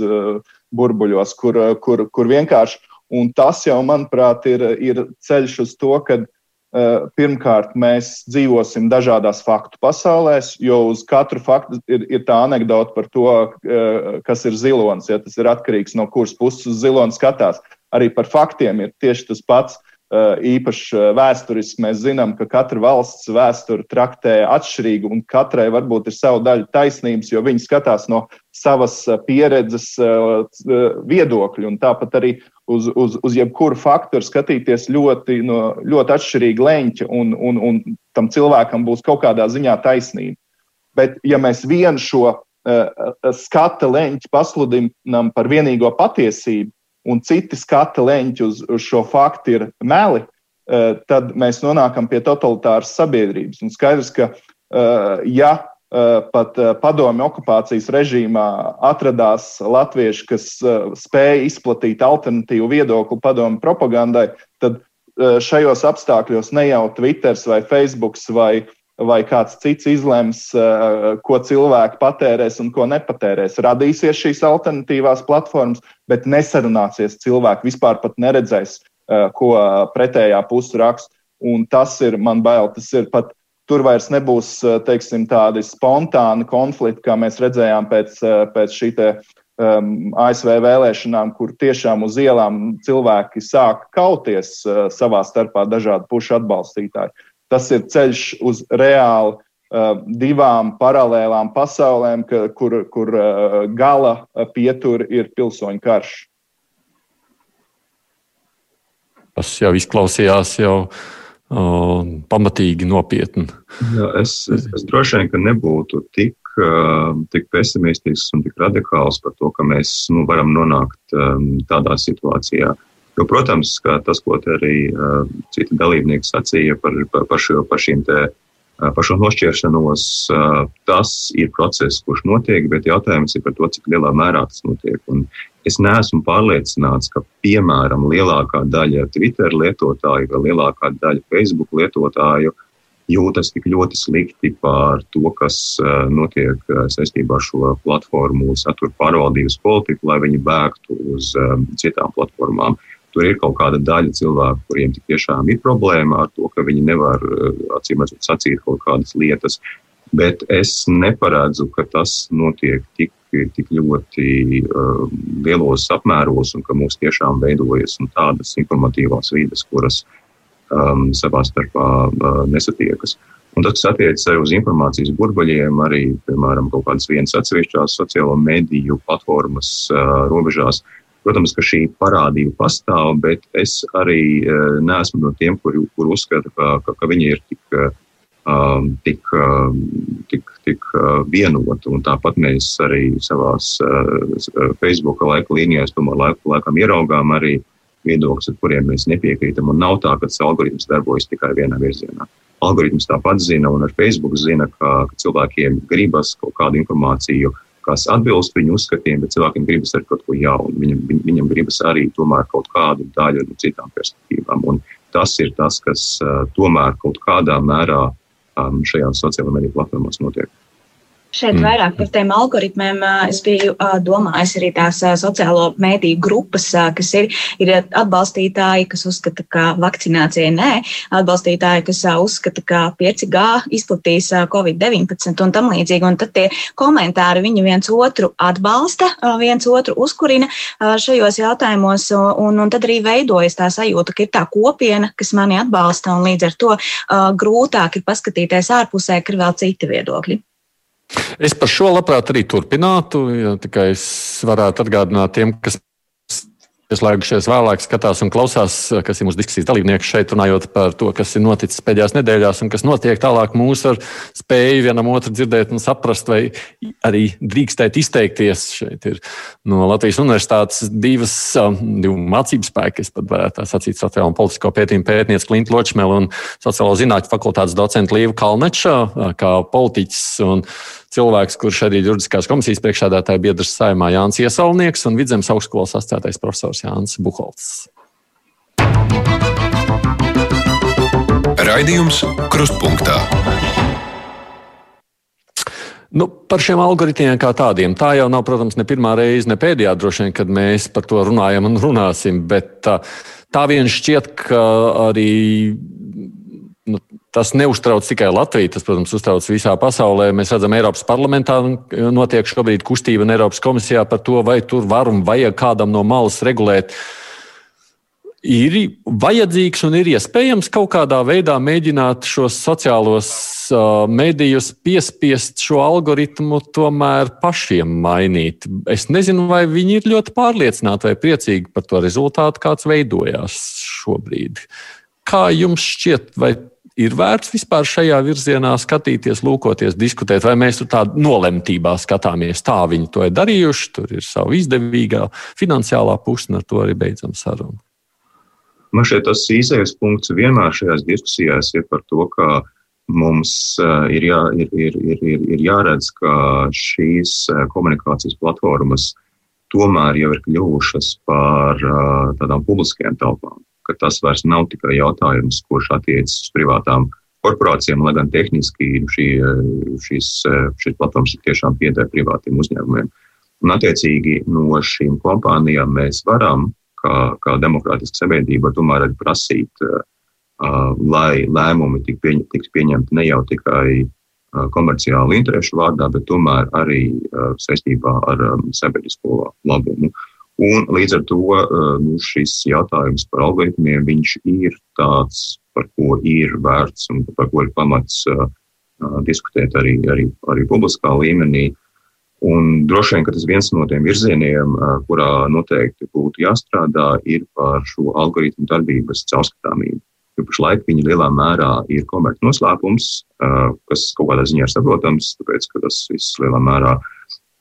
burbuļos, kur, kur, kur vienkārši. Un tas jau, manuprāt, ir, ir ceļš uz to, ka Eh, pirmkārt, mēs dzīvosim dažādās faktu pasaulēs, jo uz katru faktu ir, ir tā anekdote par to, eh, kas ir zilonis. Ja tas ir atkarīgs no kuras puses uz ziloni skatās. Arī par faktiem ir tieši tas pats. Eh, īpaši vēsturiski mēs zinām, ka katra valsts vēsturi traktē atšķirīgi, un katrai varbūt ir sava daļa taisnības, jo viņi skatās no savas pieredzes viedokļa. Tāpat arī uz, uz, uz jebkuru faktoru skatīties ļoti, no, ļoti atšķirīgi leņķi, un, un, un tam cilvēkam būs kaut kādā ziņā taisnība. Bet, ja mēs vienu šo skata leņķi pasludinām par vienīgo patiesību, un citi skata leņķi uz, uz šo faktu ir meli, uh, tad mēs nonākam pie totalitāras sabiedrības. Un skaidrs, ka, uh, ja Eh, pat eh, padomju okupācijas režīmā atradās latvieši, kas eh, spēja izplatīt alternatīvu viedokli padomju propagandai, tad šajos apstākļos ne jau Twitter vai Facebook vai, vai kāds cits izlems, ko cilvēki patērēs un ko nepatērēs. Radīsies šīs alternatīvās platformas, bet nesarunāsies cilvēki, vispār pat neredzēs, ko pretējā puse raksta. Un tas ir man bail, tas ir pat Tur vairs nebūs eh, teiksim, tādi spontāni konflikti, kā mēs redzējām pēc, eh, pēc šī te, um, ASV vēlēšanām, kur tiešām uz ielām cilvēki sāk kauties uh, savā starpā dažādu pušu atbalstītāji. Tas ir ceļš uz reāli uh, divām paralēlām pasaulēm, ka, kur, kur uh, gala pietur ir pilsoņu karš. Tas jau izklausījās jau pamatīgi nopietni. Jā, es, es, es droši vien, ka nebūtu tik, tik pesimistisks un tik radikāls par to, ka mēs nu, varam nonākt tādā situācijā. Jo, protams, tas, ko arī citi dalībnieki sacīja par, par, par, šo, par te par šo nošķiršanos, tas ir process, kurš notiek, bet jautājums ir par to, cik lielā mērā tas notiek. Un es neesmu pārliecināts, ka, piemēram, lielākā daļa Twitter lietotāju vai lielākā daļa Facebook lietotāju jūtas tik ļoti slikti par to, kas notiek saistībā ar šo platformu satura pārvaldības politiku, lai viņi bēgtu uz citām platformām. Tur ir kaut kāda daļa cilvēku, kuriem tiešām ir problēma ar to, ka viņi nevar acīm redzot sacīt kaut kādas lietas. Bet es neparedzu, ka tas notiek tik tik ļoti uh, lielos apmēros un ka mums tiešām veidojas tādas informatīvās vidas, kuras um, savā starpā uh, nesatiekas. Un tas, attiecas arī uz informācijas burbuļiem, arī, piemēram, kaut kādas vienas atsevišķās sociālo mediju platformas uh, robežās, protams, ka šī parādība pastāv, bet es arī uh, neesmu no tiem, kuri kur uzskata, ka, ka, ka viņi ir tik, uh, tik, tik, tik vienoti. Un tāpat mēs arī savās uh, Facebook laika līnijās, tomēr laiku laikam ieraugām arī viedokļus, ar kuriem mēs nepiekrītam. Un nav tā, ka tas algoritms darbojas tikai vienā virzienā. Algoritms tāpat zina, un ar Facebook zina, ka, ka cilvēkiem gribas kaut kādu informāciju, kas atbilst viņu uzskatiem, bet cilvēkiem gribas arī kaut ko jaunu. Viņam, viņ, viņam gribas arī tomēr kaut kādu daļu no citām perspektīvām. Un tas ir tas, kas uh, tomēr kaut kādā mērā um, šajās sociālajā mediju platformās notiek. Šeit mm. vairāk par tiem algoritmiem es biju domājis arī tās sociālo mēdīju grupas, kas ir, ir atbalstītāji, kas uzskata, ka vakcinācija nē, atbalstītāji, kas uzskata, ka 5G izplatīs Covid-19 un tam līdzīgi. Un tad tie komentāri viņi viens otru atbalsta, viens otru uzkurina šajos jautājumos, un, un tad arī veidojas tā sajūta, ka ir tā kopiena, kas mani atbalsta, un līdz ar to grūtāk ir paskatīties ārpusē, ka ir vēl citi viedokļi. Es par šo labprāt arī turpinātu, ja tikai es varētu atgādināt tiem, kas ieslēgušies vēlāk, skatās un klausās, kas ir mūsu diskusijas dalībnieki šeit, runājot par to, kas ir noticis pēdējās nedēļās un kas notiek tālāk mūsu ar spēju vienam otru dzirdēt un saprast, vai arī drīkstēt izteikties. Šeit ir no Latvijas universitātes divas, um, divu mācību spēki, es pat varētu sacīt, sociālo un politisko pētījumu pētniece Klinta Ločmela un sociālo zinātņu fakultātes docenta Līva Kalneča, kā politiķis. Un, cilvēks, kurš arī juridiskās komisijas priekšādātāja biedrs saimā Jānis Iesaulnieks un Vidzemes augstskolas asociētais profesors Jānis Buholts. Raidījums Krustpunktā. Nu, par šiem algoritmiem kā tādiem. Tā jau nav, protams, ne pirmā reize, ne pēdējā droši vien, kad mēs par to runājam un runāsim. Bet tā vien šķiet, ka arī tas neuztrauc tikai Latviju, tas, protams, uztrauc visā pasaulē. Mēs redzam, Eiropas parlamentā notiek šobrīd kustība un Eiropas komisijā par to, vai tur var un vajag kādam no malas regulēt. Ir vajadzīgs un ir iespējams kaut kādā veidā mēģināt šos sociālos uh, medijus piespiest šo algoritmu tomēr pašiem mainīt. Es nezinu, vai viņi ir ļoti pārliecināti vai priecīgi par to rezultātu, kāds veidojās šobrīd. Kā jums šķiet, vai ir vērts vispār šajā virzienā skatīties, lūkoties, diskutēt, vai mēs tur tādā nolemtībā skatāmies. Tā viņi to ir darījuši, tur ir sava izdevīgā finansiālā puse, un ar to arī beidzam sarunu. Man šeit tas īsais punkts vienmēr šajās diskusijās ir par to, ka mums uh, ir, jā, ir, ir, ir, ir, ir jāredz, ka šīs uh, komunikācijas platformas tomēr jau ir kļuvušas par uh, tādām publiskajām telpām ka tas vairs nav tikai jautājums, kurš attiecas uz privātām korporācijām, lai gan tehniski šī, šīs, šīs platformas tiešām pieder privātiem uzņēmumiem. Un, attiecīgi, no šīm kompānijām mēs varam, kā, kā demokrātiska sabiedrība, tomēr arī prasīt, lai lēmumi tiktu pieņem, tik pieņemti ne jau tikai komerciālu interesu vārdā, bet tomēr arī saistībā ar sabiedrisko labumu. Uh, Un līdz ar to nu, šis jautājums par algoritmiem ir tāds, par ko ir vērts un par ko ir pamats uh, diskutēt arī, arī, arī publiskā līmenī. Un droši vien, ka tas viens no tiem virzieniem, uh, kurā noteikti būtu jāstrādā, ir par šo algoritmu darbības caurskatāmību. Jo pašlaik viņi lielā mērā ir komerci noslēpums, uh, kas kaut kādā ziņā ir saprotams, tāpēc, ka tas viss lielā mērā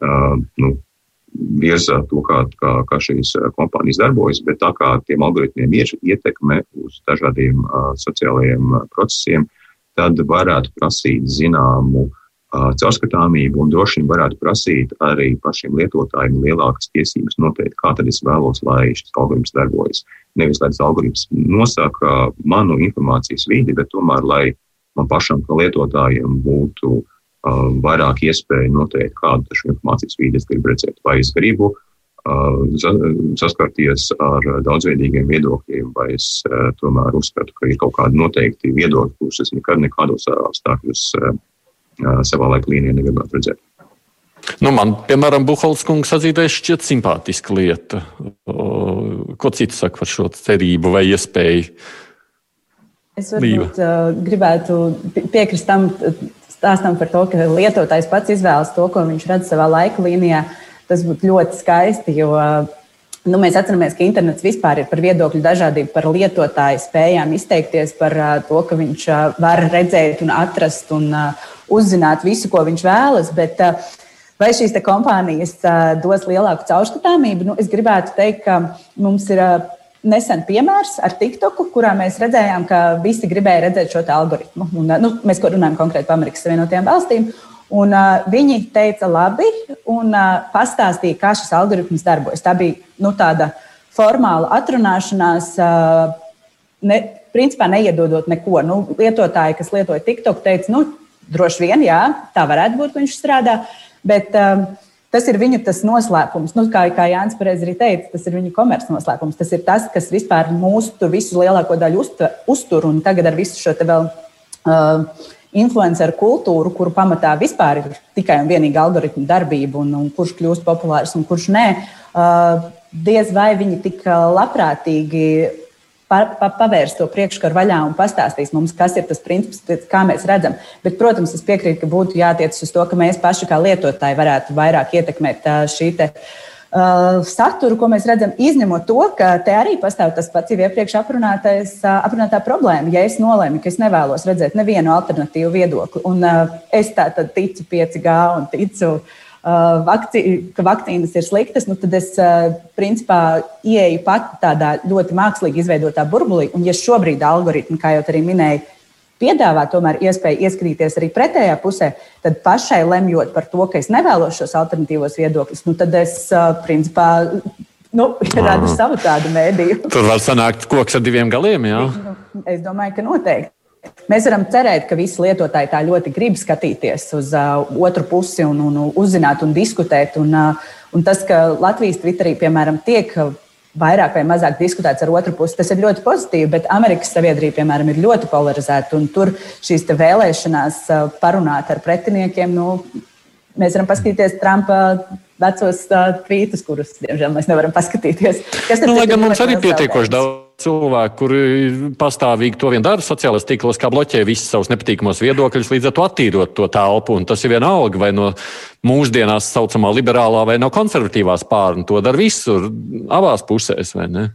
nu, virza to, kā, kā, kā šīs kompānijas darbojas, bet tā kā tiem algoritmiem ir ietekme uz dažādiem uh, sociālajiem procesiem, tad varētu prasīt zināmu uh, caurskatāmību un droši vien varētu prasīt arī pašiem lietotājiem lielākas tiesības noteikt, kā tad es vēlos, lai šis algoritms darbojas. Nevis lai tas algoritms nosaka manu informācijas vidi, bet tomēr, lai man pašam, kā lietotājiem, būtu uh, vairāk iespēju noteikt, kādu šo informācijas vīdi es gribu redzēt. Vai es gribu uh, saskarties ar daudzveidīgiem viedokļiem, vai es uh, tomēr uzskatu, ka ir kaut kādi noteikti viedokļi, kurus es nekad nekādos apstākļos uh, savā laika līnijā negribētu redzēt. Nu, man, piemēram, Buhals kungs atzītais šķiet simpātiska lieta. Ko cits saka par šo cerību vai iespēju? Es varbūt, uh, gribētu piekrist tam stāstam par to, ka lietotājs pats izvēlas to, ko viņš redz savā laika līnijā. Tas būtu ļoti skaisti, jo nu, mēs atceramies, ka internets vispār ir par viedokļu dažādību, par lietotāju spējām izteikties par uh, to, ka viņš uh, var redzēt un atrast un uzzināt visu, ko viņš vēlas. Bet, Vai šīs kompānijas dos lielāku caurskatāmību? Nu, es gribētu teikt, ka mums ir nesen piemērs ar TikToku, kurā mēs redzējām, ka visi gribēja redzēt šo algoritmu. Un, nu, mēs runājam konkrēti par Amerikas Savienotajām valstīm. Un, uh, viņi teica, labi, un uh, pastāstīja, kā šis algoritms darbojas. Tā bija nu, tāda formāla atrunāšanās, uh, ne, principā neiedodot neko. Nu, lietotāji, kas lietoja TikTok, teica, nu, droši vien, jā, tā varētu būt, ka viņš strādā. Bet, uh, Tas ir viņu tas noslēpums. Nu, kā, kā Jānis Pareizi arī teica, tas ir viņu komercnoslēpums. Tas ir tas, kas vispār mūsu visu lielāko daļu uztur. Un tagad ar visu šo te vēl uh, influenceru kultūru, kuru pamatā vispār ir tikai un vienīgi algoritmu darbība, un, un kurš kļūst populārs un kurš nē, uh, diez vai viņi tik labprātīgi pa, pa, pavērs to priekškaru vaļā un pastāstīs mums, kas ir tas princips, kā mēs redzam. Bet, protams, es piekrītu, ka būtu jātiec uz to, ka mēs paši kā lietotāji varētu vairāk ietekmēt šī te. Uh, saturu, ko mēs redzam, izņemot to, ka te arī pastāv tas pats jau iepriekš aprunātā problēma. Ja es nolēmu, ka es nevēlos redzēt nevienu alternatīvu viedokli, un uh, es tā tad ticu 5G un ticu uh, Uh, vakcī, ka vakcīnas ir sliktas, nu tad es uh, principā ieeju pat tādā ļoti mākslīgi izveidotā burbulī. Un, ja šobrīd algoritmi, kā jau arī minēju, piedāvā tomēr iespēju ieskrīties arī pretējā pusē, tad pašai lemjot par to, ka es nevēlos šos alternatīvos viedokļus, nu tad es uh, principā. Nu, <laughs> radu savu tādu mēdīju. Tur var sanākt koks ar diviem galiem. Jā. Es domāju, ka noteikti. Mēs varam cerēt, ka visi lietotāji tā ļoti grib skatīties uz uh, otru pusi un, un uzzināt un diskutēt. Un, uh, un tas, ka Latvijas Twitterī, piemēram, tiek vairāk vai mazāk diskutēts ar otru pusi, tas ir ļoti pozitīvi, bet Amerikas sabiedrība, piemēram, ir ļoti polarizēta. Tur šīs vēlēšanās uh, parunāt ar pretiniekiem, nu, mēs varam paskatīties Trumpa vecos uh, tvītus, kurus, diemžēl, mēs nevaram paskatīties. Kas nu, lai gan mums arī pietiekoši daudz cilvēki, kuri pastāvīgi to vien dara sociālajos tīklos, kā bloķē visus savus nepatīkamos viedokļus, līdz ar to attīrot to telpu. Un tas ir vienalga, vai no mūsdienās saucamā liberālā vai no konservatīvās pārna. To dara visur, abās pusēs, vai ne?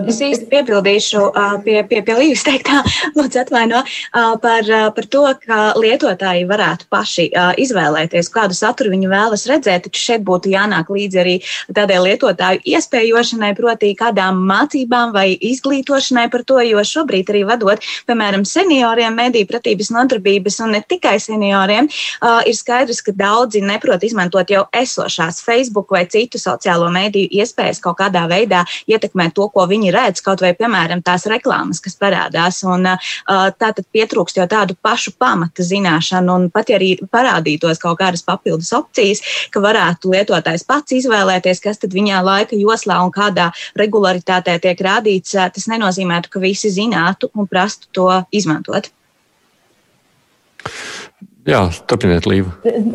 Es īsti piebildīšu pie, pie, pie Līves teiktā, <laughs> lūdzu, atvaino, par, par to, ka lietotāji varētu paši izvēlēties, kādu saturu viņi vēlas redzēt. Taču šeit būtu jānāk līdzi arī tādai lietotāju iespējošanai, proti, kādām mācībām vai izglītošanai par to, jo šobrīd arī vadot, piemēram, senioriem mediju pratības nodarbības un ne tikai senioriem, ir skaidrs, ka daudzi neprot izmantot jau esošās Facebook vai citu sociālo mediju iespējas kaut kādā veidā ietekmēt to, ko viņi viņi redz kaut vai, piemēram, tās reklāmas, kas parādās. Un, tā tad pietrūkst jau tādu pašu pamata zināšanu, un pat ja arī parādītos kaut kādas papildus opcijas, ka varētu lietotājs pats izvēlēties, kas tad viņā laika joslā un kādā regularitātē tiek rādīts, tas nenozīmētu, ka visi zinātu un prastu to izmantot. Jā, turpiniet, Līva.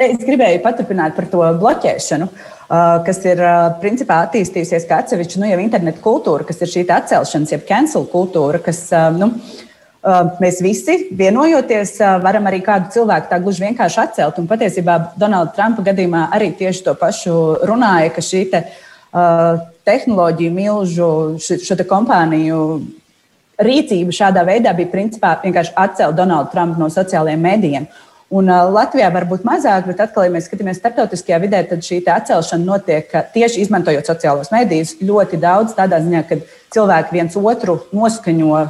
Es gribēju paturpināt par to bloķēšanu. Uh, kas ir uh, principā attīstījusies kā atsevišķa nu, jau internetu kultūra, kas ir šī atcelšanas, jeb cancel kultūra, kas uh, nu, mēs visi vienojoties varam arī kādu cilvēku tā gluži vienkārši atcelt. Un patiesībā Donalda Trumpa gadījumā arī tieši to pašu runāja, ka šī te, tehnoloģiju milžu, šo te kompāniju rīcība šādā veidā bija principā vienkārši atcelt Donaldu Trumpu no sociālajiem mēdījiem. Un Latvijā varbūt mazāk, bet atkal, ja mēs skatāmies starptautiskajā vidē, tad šī atcelšana notiek tieši izmantojot sociālos medijus ļoti daudz, tādā ziņā, ka cilvēki viens otru noskaņo.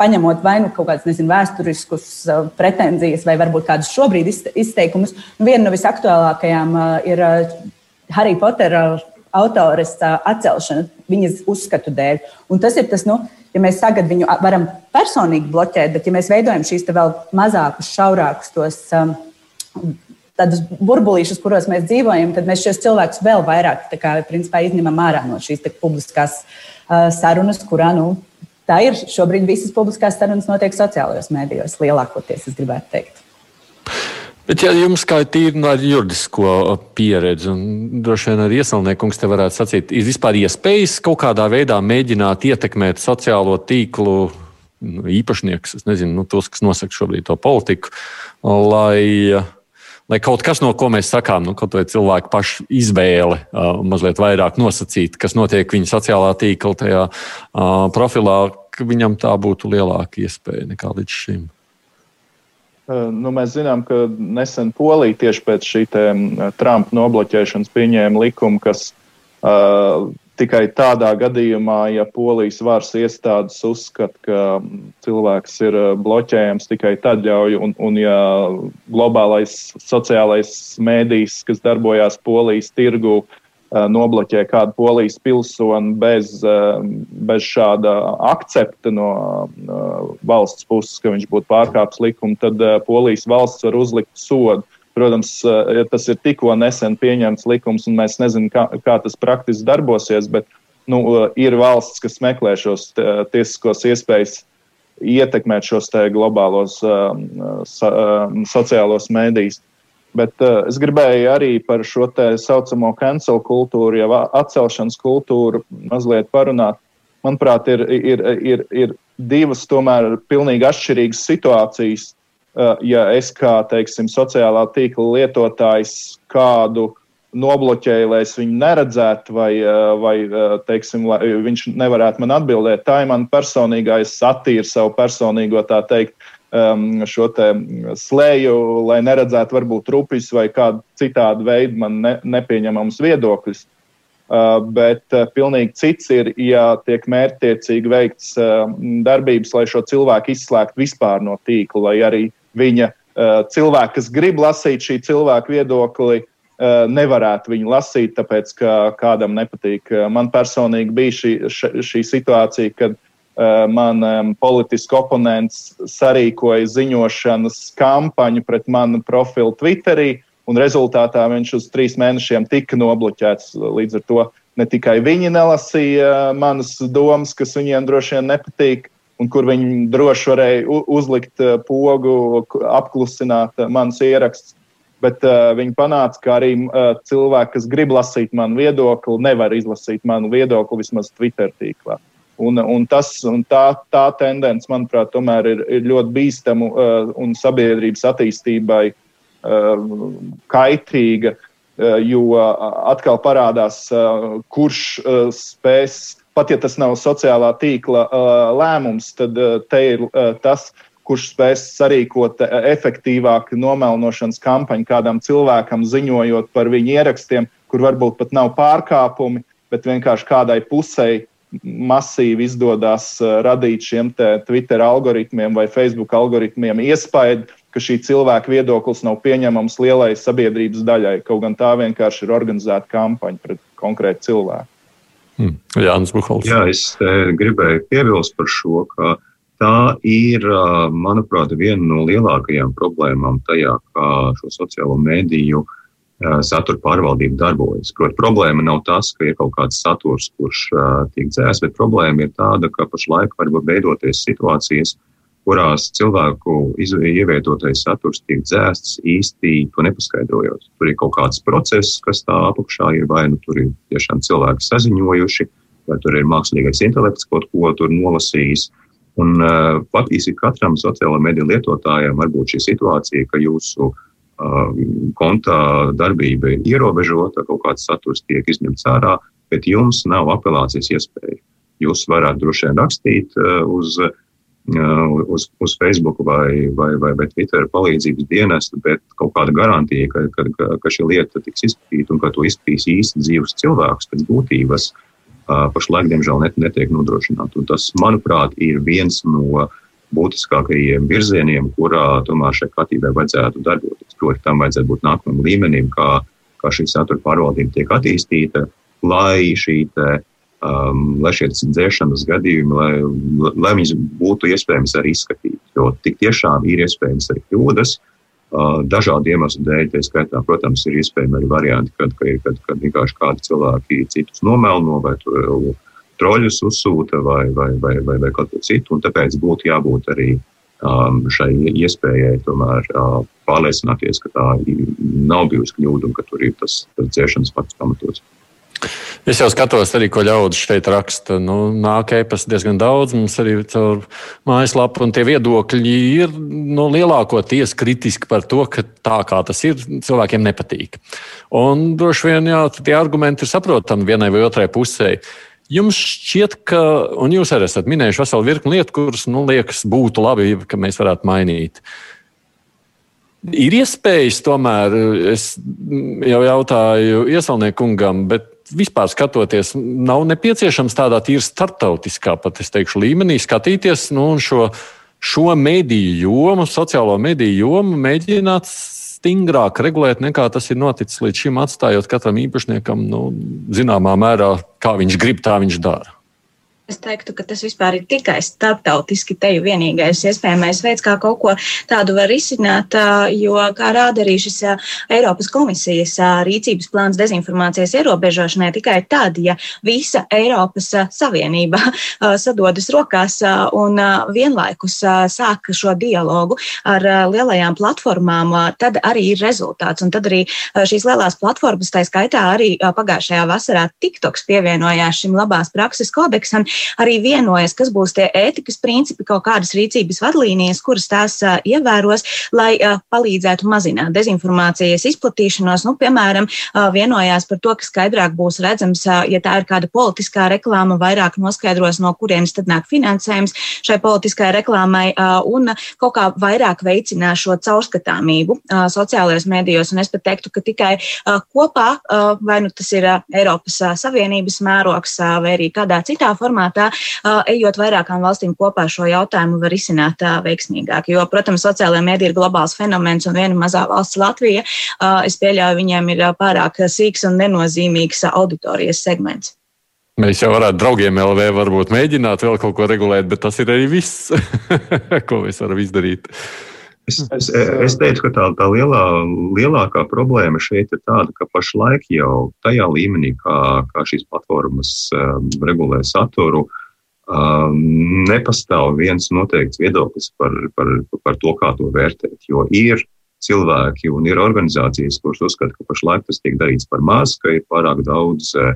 Paņemot vai nu kaut kādas nezinu, vēsturiskus uh, pretenzijas, vai varbūt kādus šobrīd izteikumus. Viena no visaktuālākajām ir Harry Pottera autores atcelšanu viņas uzskatu dēļ. Un tas ir tas, nu, ja mēs tagad viņu varam personīgi bloķēt, bet ja mēs veidojam šīs vēl mazākus, šaurākus tos. Um, Tādus burbulīšus, kuros mēs dzīvojam, tad mēs šos cilvēkus vēl vairāk kā, principā, izņemam ārā no šīs publiskās uh, sarunas, kurā nu, tā ir. Šobrīd visas publiskās sarunas notiek sociālajos mēdījos, lielākoties, es gribētu teikt. Bet, ja jums kā tīri no juridisko pieredzi, un droši vien arī iesaimniekums te varētu sacīt, ir vispār iespējas kaut kādā veidā mēģināt ietekmēt sociālo tīklu nu, īpašniekus, es nezinu, nu, tos, kas nosaka šobrīd to politiku, lai, lai kaut kas, no ko mēs sakām, nu, kaut vai cilvēku pašu izvēle, uh, mazliet vairāk nosacīt, kas notiek viņa sociālā tīkla tajā uh, profilā, ka viņam tā būtu lielāka iespēja nekā līdz šim. Eh, nu, mēs zinām, ka nesen Polija tieši pēc šī Trumpa nobloķēšanas pieņēma likumu, kas uh, tikai tādā gadījumā, ja polijas varas iestādes uzskata, ka cilvēks ir bloķējams, tikai tad ļauj, un, un ja globālais sociālais mēdījis, kas darbojās polijas Eh, nobloķē kādu polijas pilsoni bez, eh, bez šāda akcepta no valsts puses, ka viņš būtu pārkāpis likumu, tad eh, polijas valsts var uzlikt sodu. Protams, ja tas ir tikko nesen pieņemts likums, un mēs nezinām, kā, kā tas praktiski darbosies, bet nu, ir valsts, kas meklē šos tiesiskos iespējas ietekmēt šos globālos so, sociālos mēdījus. Bet uh, es gribēju arī par šo tā saucamo cancel kultūru, jau atcelšanas kultūru mazliet parunāt. Manuprāt, ir, ir, ir, ir divas tomēr pilnīgi atšķirīgas situācijas. Uh, ja es kā, teiksim, sociālā tīkla lietotājs kādu nobloķēju, lai es viņu neredzētu, vai, uh, vai teiksim, viņš nevarētu man atbildēt, tā ir mana personīgā, es attīru savu personīgo, tā teikt, um, šo slēju, lai neredzētu varbūt rupjas vai kādu citādu veidu man ne, nepieņemamus viedokļus. Uh, bet uh, pilnīgi cits ir, ja tiek mērķtiecīgi veikts uh, darbības, lai šo cilvēku izslēgtu vispār no tīkla, lai arī viņa uh, cilvēki, kas grib lasīt šī cilvēka viedokli, nevarētu viņu lasīt, tāpēc ka kādam nepatīk. Man personīgi bija šī, šī situācija, kad uh, man um, politisks oponents sarīkoja ziņošanas kampaņu pret manu profilu Twitterī, un rezultātā viņš uz trīs mēnešiem tika nobloķēts. Līdz ar to ne tikai viņi nelasīja manas domas, kas viņiem droši vien nepatīk, un kur viņi droši varēja uzlikt eh, pogu, apklusināt manus ierakstus. Bet uh, viņi panāca, ka arī uh, cilvēki, kas grib lasīt manu viedokli, nevar izlasīt manu viedokli vismaz Twitter tīklā. Un, un, tas, un tā, tā tendence, manuprāt, tomēr ir, ir ļoti bīstama uh, un sabiedrības attīstībai uh, kaitīga, uh, jo atkal parādās, uh, kurš uh, spēs, pat ja tas nav sociālā tīkla uh, lēmums, tad uh, te ir uh, tas, kurš spēs sarīkot efektīvāku nomelnošanas kampaņu kādam cilvēkam, ziņojot par viņu ierakstiem, kur varbūt pat nav pārkāpumi, bet vienkārši kādai pusei masīvi izdodas uh, radīt šiem Twitter algoritmiem vai Facebook algoritmiem iespēju, ka šī cilvēka viedoklis nav pieņemams lielai sabiedrības daļai. Kaut gan tā vienkārši ir organizēta kampaņa pret konkrētu cilvēku. Hmm. Jānis Buhals. Jā, es gribēju piebilst par šo, ka tā ir, uh, manuprāt, viena no lielākajām problēmām tajā, kā šo sociālo mediju uh, satura pārvaldība darbojas. Proti, problēma nav tas, ka ir kaut kāds saturs, kurš tiek dzēsts, bet problēma ir tāda, ka pašlaik var veidoties situācijas, kurās cilvēku ievietotais saturs tiek dzēsts īsti to nepaskaidrojot. Tur ir kaut kāds process, kas tā apakšā ir, vai nu tur ir tiešām cilvēki saziņojuši, vai tur ir mākslīgais intelekts kaut ko tur nolasījis. Un uh, faktiski katram sociālajā mediju lietotājam var būt šī situācija, ka jūsu uh, kontā darbība ir ierobežota, kaut kāds saturs tiek izņemts ārā, bet jums nav apelācijas iespēja. Jūs varat droši vien rakstīt uz, uz, uz Facebook vai, vai, vai, vai Twitter palīdzības dienestu, bet kaut kāda garantija, ka, ka, ka, ka šī lieta tiks izskatīta un ka to izskatīs īsti dzīves cilvēks pēc būtības, pašlaik, diemžēl, net, netiek nodrošināta. Tas, manuprāt, ir viens no uh, būtiskākajiem virzieniem, kurā tomēr šai kārtībai vajadzētu darboties. Proti, tam vajadzētu būt nākamajam līmenim, kā, kā šī satura pārvaldība tiek attīstīta. lai šī te, um, lai šie dzēšanas gadījumi, lai, lai viņas būtu iespējams arī izskatīt. Jo tik tiešām ir iespējams arī kļūdas. Uh, dažādu iemeslu dēļ, tā skaitā, protams, ir iespējami arī varianti, kad, kad, kad, kad vienkārši kādi cilvēki citus nomelno vai troļus uzsūta vai, vai, vai, vai, vai kaut ko citu. Tāpēc būtu jābūt arī um, šai iespējai tomēr uh, pārliecināties, ka tā nav bijusi kļūda un ka tur ir tas, tas dzēšanas pats pamatots. Es jau skatos, arī ko ļaudis šeit raksta. Nu, nāk e-pasta diezgan daudz. Mums arī caur mājaslapu un tie viedokļi ir nu, lielākoties kritiski par to, ka tā kā tas ir, cilvēkiem nepatīk. Un droši vien jā, tie argumenti ir saprotami vienai vai otrai pusē. Jums šķiet, ka, un jūs arī esat minējuši veselu virkni lietu, kuras, nu, liekas, būtu labi, ka mēs varētu mainīt. Ir iespējas, tomēr, es jau jautāju iesaulniekungam, bet vispār skatoties, nav nepieciešams tādā tīri starptautiskā, pat es teikšu, līmenī skatīties nu, šo, šo mediju jomu, sociālo mediju jomu, mēģināt stingrāk regulēt nekā tas ir noticis līdz šim, atstājot katram īpašniekam, nu, zināmā mērā, kā viņš grib, tā viņš dara. Es teiktu, ka tas vispār ir tikai starptautiski te vienīgais iespējamais veids, kā kaut ko tādu var izsināt, jo, kā rāda arī šis Eiropas komisijas rīcības plāns dezinformācijas ierobežošanai, tikai tad, ja visa Eiropas Savienība sadodas rokās un vienlaikus sāk šo dialogu ar lielajām platformām, tad arī ir rezultāts. Un tad arī šīs lielās platformas, tā skaitā arī pagājušajā vasarā TikToks pievienojās šim labās prakses kodeksam, arī vienojas, kas būs tie ētikas principi, kaut kādas rīcības vadlīnijas, kuras tās ievēros, lai palīdzētu mazināt dezinformācijas izplatīšanos. Nu, piemēram, vienojās par to, ka skaidrāk būs redzams, ja tā ir kāda politiskā reklāma, vairāk noskaidros, no kurienes tad nāk finansējums šai politiskajai reklāmai un kaut kā vairāk veicinās šo caurskatāmību sociālajos mēdījos. Un es pat teiktu, ka tikai kopā, vai nu tas ir Eiropas Savienības mērogs vai arī kādā citā formā, formātā, ejot vairākām valstīm kopā šo jautājumu var izsināt veiksmīgāk. Jo, protams, sociālajie mēdī ir globāls fenomens un viena mazā valsts Latvija, es pieļauju, viņiem ir pārāk sīks un nenozīmīgs auditorijas segments. Mēs jau varētu draugiem LV varbūt mēģināt vēl kaut ko regulēt, bet tas ir arī viss, <laughs> ko mēs varam izdarīt. Es, es, es teiktu, ka tā, tā lielā, lielākā problēma šeit ir tāda, ka pašlaik jau tajā līmenī, kā, kā šīs platformas um, regulē saturu, um, nepastāv viens noteikts viedoklis par, par, par to, kā to vērtēt. Jo ir cilvēki un ir organizācijas, kuras uzskata, ka pašlaik tas tiek darīts par maz, ka ir pārāk daudz uh,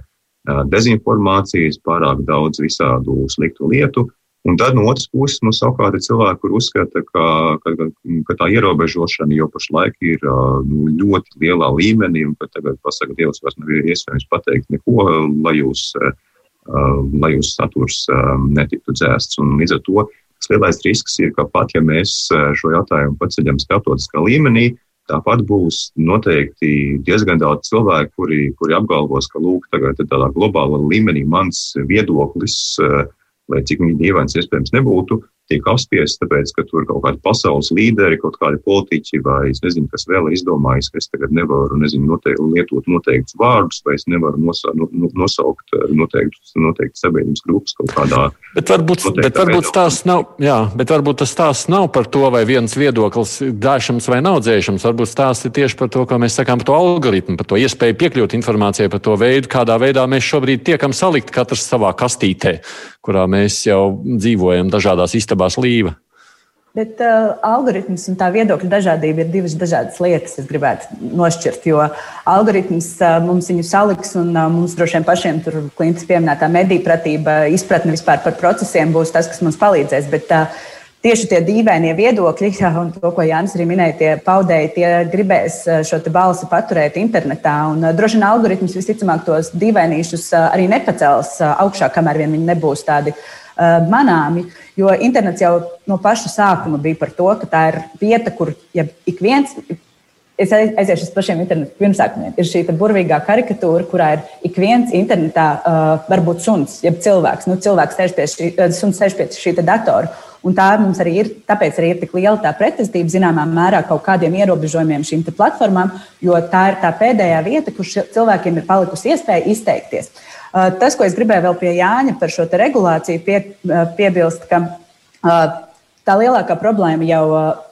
dezinformācijas, pārāk daudz visādu sliktu lietu. Un tad no otras puses, nu, savukārt ir cilvēki, kur uzskata, ka, ka, ka tā ierobežošana jau pašlaik ir nu, ļoti lielā līmenī, un ka tagad, pasaka, Dievs, vairs nav iespējams pateikt neko, lai jūs, lai jūs saturs netiktu dzēsts. Un līdz ar to tas lielais risks ir, ka pat ja mēs šo jautājumu paceļam starptautiskā līmenī, Tāpat būs noteikti diezgan daudz cilvēku, kuri, kuri apgalvos, ka lūk, tagad tādā globālā līmenī mans viedoklis uh, lai cik dīvains iespējams nebūtu, tiek apspiests, tāpēc, ka tur ir kaut kādi pasaules līderi, kaut kādi politiķi, vai es nezinu, kas vēl ir izdomājis, ka es tagad nevaru nezinu, noteik, lietot noteiktus vārdus, vai es nevaru nosa, no, nosaukt eh, noteiktus, noteiktus sabiedrības grupas kaut kādā. Bet varbūt, bet varbūt tās nav, jā, bet varbūt tas tās nav par to, vai viens viedoklis dāšams vai nav dzēšams. Varbūt tās ir tieši par to, ko mēs sakām par to algoritmu, par to iespēju piekļūt informācijai, par to veidu, kādā veidā mēs šobrīd tiekam salikt katrs savā kastītē, kurā mēs jau dzīvojam dažādās istabās istabās līva. Bet uh, algoritms un tā viedokļa dažādība ir divas dažādas lietas, es gribētu nošķirt. Jo algoritms uh, mums viņu saliks, un uh, mums droši vien pašiem tur klients pieminētā mediju pratība, izpratne vispār par procesiem būs tas, kas mums palīdzēs. Bet uh, tieši tie dīvainie viedokļi, <laughs> un to, ko Jānis arī minēja, tie paudēji, tie gribēs uh, šo balsi paturēt internetā. Un, uh, droši vien algoritms visticamāk tos dīvainīšus uh, arī nepacels augšā, kamēr vien viņi nebūs tādi manāmi. Jo internets jau no paša sākuma bija par to, ka tā ir vieta, kur ja ik viens. Es aiziešu uz pašiem internetu pirmsākumiem. Ir šī burvīgā karikatūra, kurā ir ik viens internetā, uh, varbūt suns, jeb cilvēks. Nu, cilvēks sēž pie šī, suns sēž pie šī datora. Un tā mums arī ir, tāpēc arī ir tik liela tā pretestība zināmā mērā kaut kādiem ierobežojumiem šīm platformām, jo tā ir tā pēdējā vieta, kur cilvēkiem ir palikusi iespēja izteikties. Tas, ko es gribēju vēl pie Jāņa par šo regulāciju pie, piebilst, ka Tā lielākā problēma jau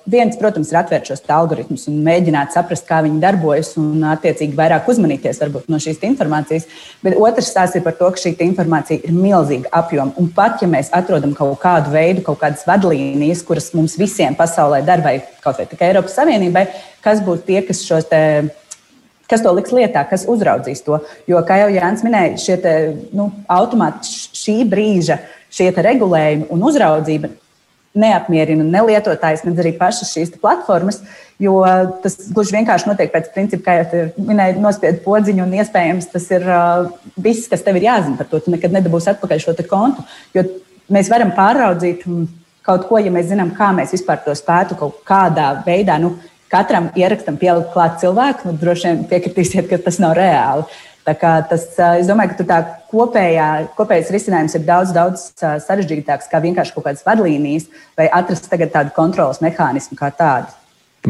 viens, protams, ir atvērt šos algoritmus un mēģināt saprast, kā viņi darbojas un, attiecīgi, vairāk uzmanīties varbūt, no šīs informācijas. Bet otrs stāsts ir par to, ka šī informācija ir milzīga apjoma. Un pat ja mēs atrodam kaut kādu veidu, kaut kādas vadlīnijas, kuras mums visiem pasaulē dara, vai kaut vai tikai Eiropas Savienībai, kas būtu tie, kas šos kas to liks lietā, kas uzraudzīs to. Jo, kā jau Jānis minēja, šie te, nu, automāti šī brīža šie regulējumi un uzraudzība neapmierina ne lietotājs, ne arī pašas šīs platformas, jo tas gluži vienkārši notiek pēc principa, kā jau minēju, nospied podziņu, un iespējams tas ir uh, viss, kas tev ir jāzina par to. Tu nekad nedabūsi atpakaļ šo kontu, jo mēs varam pāraudzīt kaut ko, ja mēs zinām, kā mēs vispār to spētu kaut kādā veidā. Nu, katram ierakstam pielikt klāt cilvēku, nu, droši vien piekritīsiet, ka tas nav reāli. Tas, es domāju, ka tā kopējā, kopējais risinājums ir daudz, daudz sarežģītāks kā vienkārši kaut kādas vadlīnijas vai atrast tādu kontrolas mehānismu kā tādu.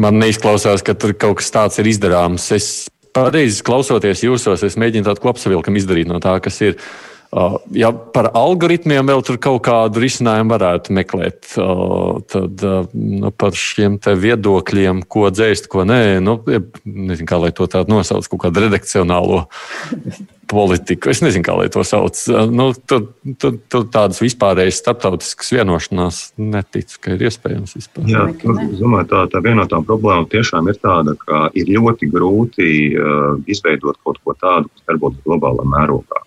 Man neizklausās, ka tur kaut kas tāds ir izdarāms. Es pareizi klausoties jūsos, es mēģinu tādu kopsavilkumu izdarīt no tā, kas ir. Uh, ja par algoritmiem vēl tur kaut kādu risinājumu varētu meklēt, uh, tad uh, nu, par šiem viedokļiem, ko dzēst, ko nē, nu, nezinu, kā lai to tādu nosauc, kaut kādu redakcionālo <laughs> politiku. Es nezinu, kā lai to sauc. Nu, tur, tur, tur tādas vispārējas starptautiskas vienošanās neticu, ka ir iespējams vispār. Jā, tur, es domāju, tā, tā viena no tām problēmām tiešām ir tāda, ka ir ļoti grūti uh, izveidot kaut ko tādu, kas darbotos globālā mērogā.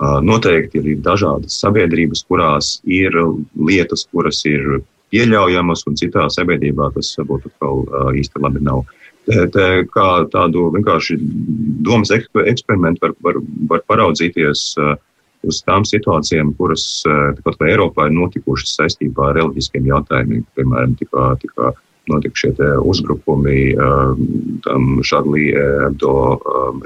Noteikti ir dažādas sabiedrības, kurās ir lietas, kuras ir pieļaujamas, un citā sabiedrībā tas varbūt atkal īsti labi nav. Te, te, kā tādu vienkārši domas eksperimentu var, var, var paraudzīties uz tām situācijām, kuras pat vai Eiropā ir notikušas saistībā ar reliģiskiem jautājumiem. Piemēram, tikā, tikā notika šie uzbrukumi tam Šarlī Ebdo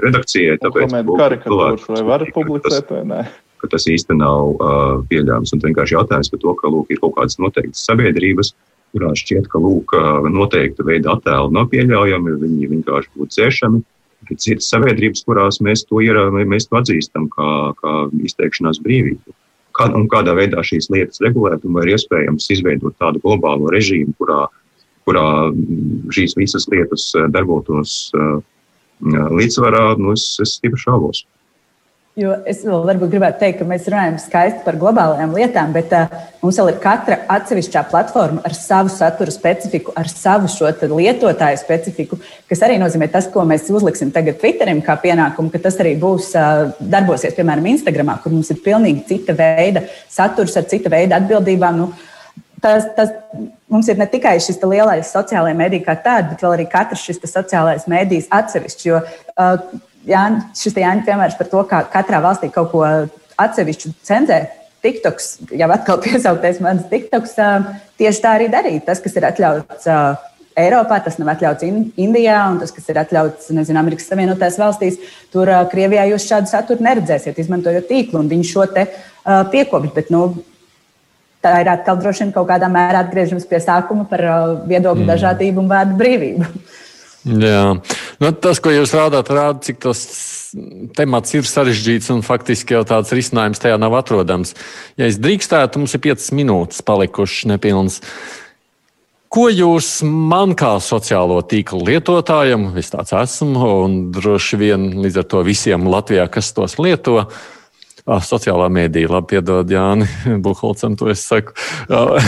redakcijai. Tāpēc, karikatūras vai var publicēt vai nē? Ka tas īsti nav uh, pieļāms. Un vienkārši jautājums par to, ka lūk, ir kaut kādas noteiktas sabiedrības, kurās šķiet, ka lūk, noteikta veida attēli nav pieļaujami, viņi vienkārši būtu ciešami. Ir citas sabiedrības, kurās mēs to, ir, mēs to atzīstam kā, kā izteikšanās brīvību. Kā, un kādā veidā šīs lietas regulēt, un vai ir iespējams izveidot tādu globālu režīmu, kurā kurā šīs visas lietas eh, darbotos eh, līdzsvarā, nu, es, es stipri šaubos. Jo es vēl varbūt gribētu teikt, ka mēs runājam skaisti par globālajām lietām, bet uh, mums vēl ir katra atsevišķā platforma ar savu satura specifiku, ar savu šo lietotāju specifiku, kas arī nozīmē tas, ko mēs uzliksim tagad Twitterim kā pienākumu, ka tas arī būs uh, darbosies, piemēram, Instagramā, kur mums ir pilnīgi cita veida saturs ar cita veida atbildībām. Nu, uh, tas, tas mums ir ne tikai šis lielais sociālais mēdījis kā tāds, bet arī katrs šis sociālais mēdījis atsevišķi. Jo uh, jā, šis Jānis piemērs par to, kā katrā valstī kaut ko atsevišķu cenzē. TikToks, jau atkal <laughs> piesaukties mans TikToks, uh, tieši tā arī darīt. Tas, kas ir atļauts uh, Eiropā, tas nav atļauts Indijā, un tas, kas ir atļauts nezinu, Amerikas Savienotajās valstīs, tur uh, Krievijā jūs šādu saturu neredzēsiet, izmantojot tīklu, un viņi šo te uh, piekopj. Bet, nu, tā ir atkal droši vien kaut kādā mērā atgriežamies pie sākuma par uh, viedokļu mm. dažādību un vārdu brīvību. <laughs> Jā, nu, tas, ko jūs rādāt, rāda, cik tas temats ir sarežģīts un faktiski jau tāds risinājums tajā nav atrodams. Ja es drīkstētu, mums ir piecas minūtes palikušas nepilnas. Ko jūs man kā sociālo tīklu lietotājam, es tāds esmu, un droši vien līdz ar to visiem Latvijā, kas tos lieto, uh, Ah, sociālā mēdīja, labi, piedod Jāni <laughs> Buholcam, to es saku. Ah,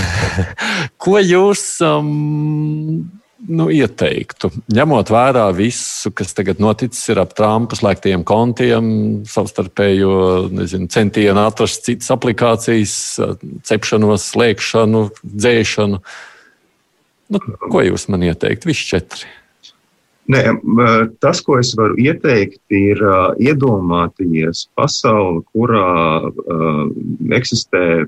<laughs> ko jūs um, nu, ieteiktu, ņemot vērā visu, kas tagad noticis ap Trumpa slēgtiem kontiem, savstarpējo nezinu, centienu atrast citas aplikācijas, cepšanos, slēgšanu, dzēšanu? Nu, ko jūs man ieteiktu? Visi četri. Nē, tas, ko es varu ieteikt, ir uh, iedomāties pasauli, kurā uh, eksistē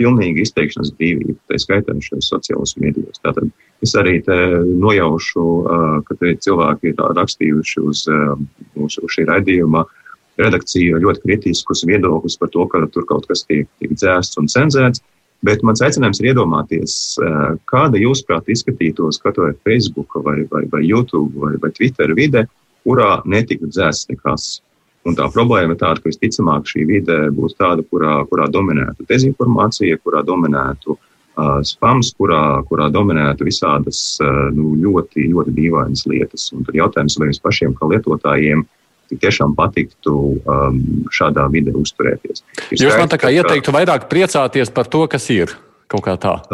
pilnīga izteikšanas brīvība, tā skaitā šajos sociālajos mēdījos. Tātad es arī nojaušu, uh, ka cilvēki ir rakstījuši uz, uh, uz, uz šī raidījuma redakciju ļoti kritiskus viedokļus par to, ka tur kaut kas tiek, tiek dzēsts un cenzēts. Bet mans aicinājums ir iedomāties, kāda jūsuprāt izskatītos, skatot Facebook, vai, vai, vai YouTube, vai, vai Twitter vide, kurā netika dzēsts nekas. Un tā problēma ir tāda, ka visticamāk šī vide būs tāda, kurā, kurā dominētu dezinformācija, kurā dominētu uh, spams, kurā, kurā dominētu visādas uh, nu, ļoti, ļoti dīvainas lietas. Un tad jautājums, vai jums pašiem, kā lietotājiem, tiešām patiktu um, šādā vidē uzturēties. Ir Jūs man tā kā ieteiktu vairāk priecāties par to, kas ir.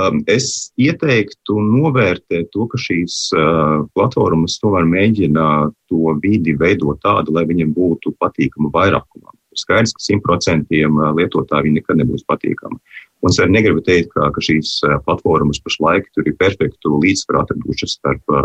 Um, es ieteiktu novērtēt to, ka šīs uh, platformas tomēr mēģina to vidi veidot tādu, lai viņiem būtu patīkama vairākumam. Ir skaidrs, ka simtprocentiem uh, lietotāji nekad nebūs patīkami. Un es arī negribu teikt, ka, ka šīs uh, platformas pašlaik tur ir perfektu līdzsvaru atradušas starp,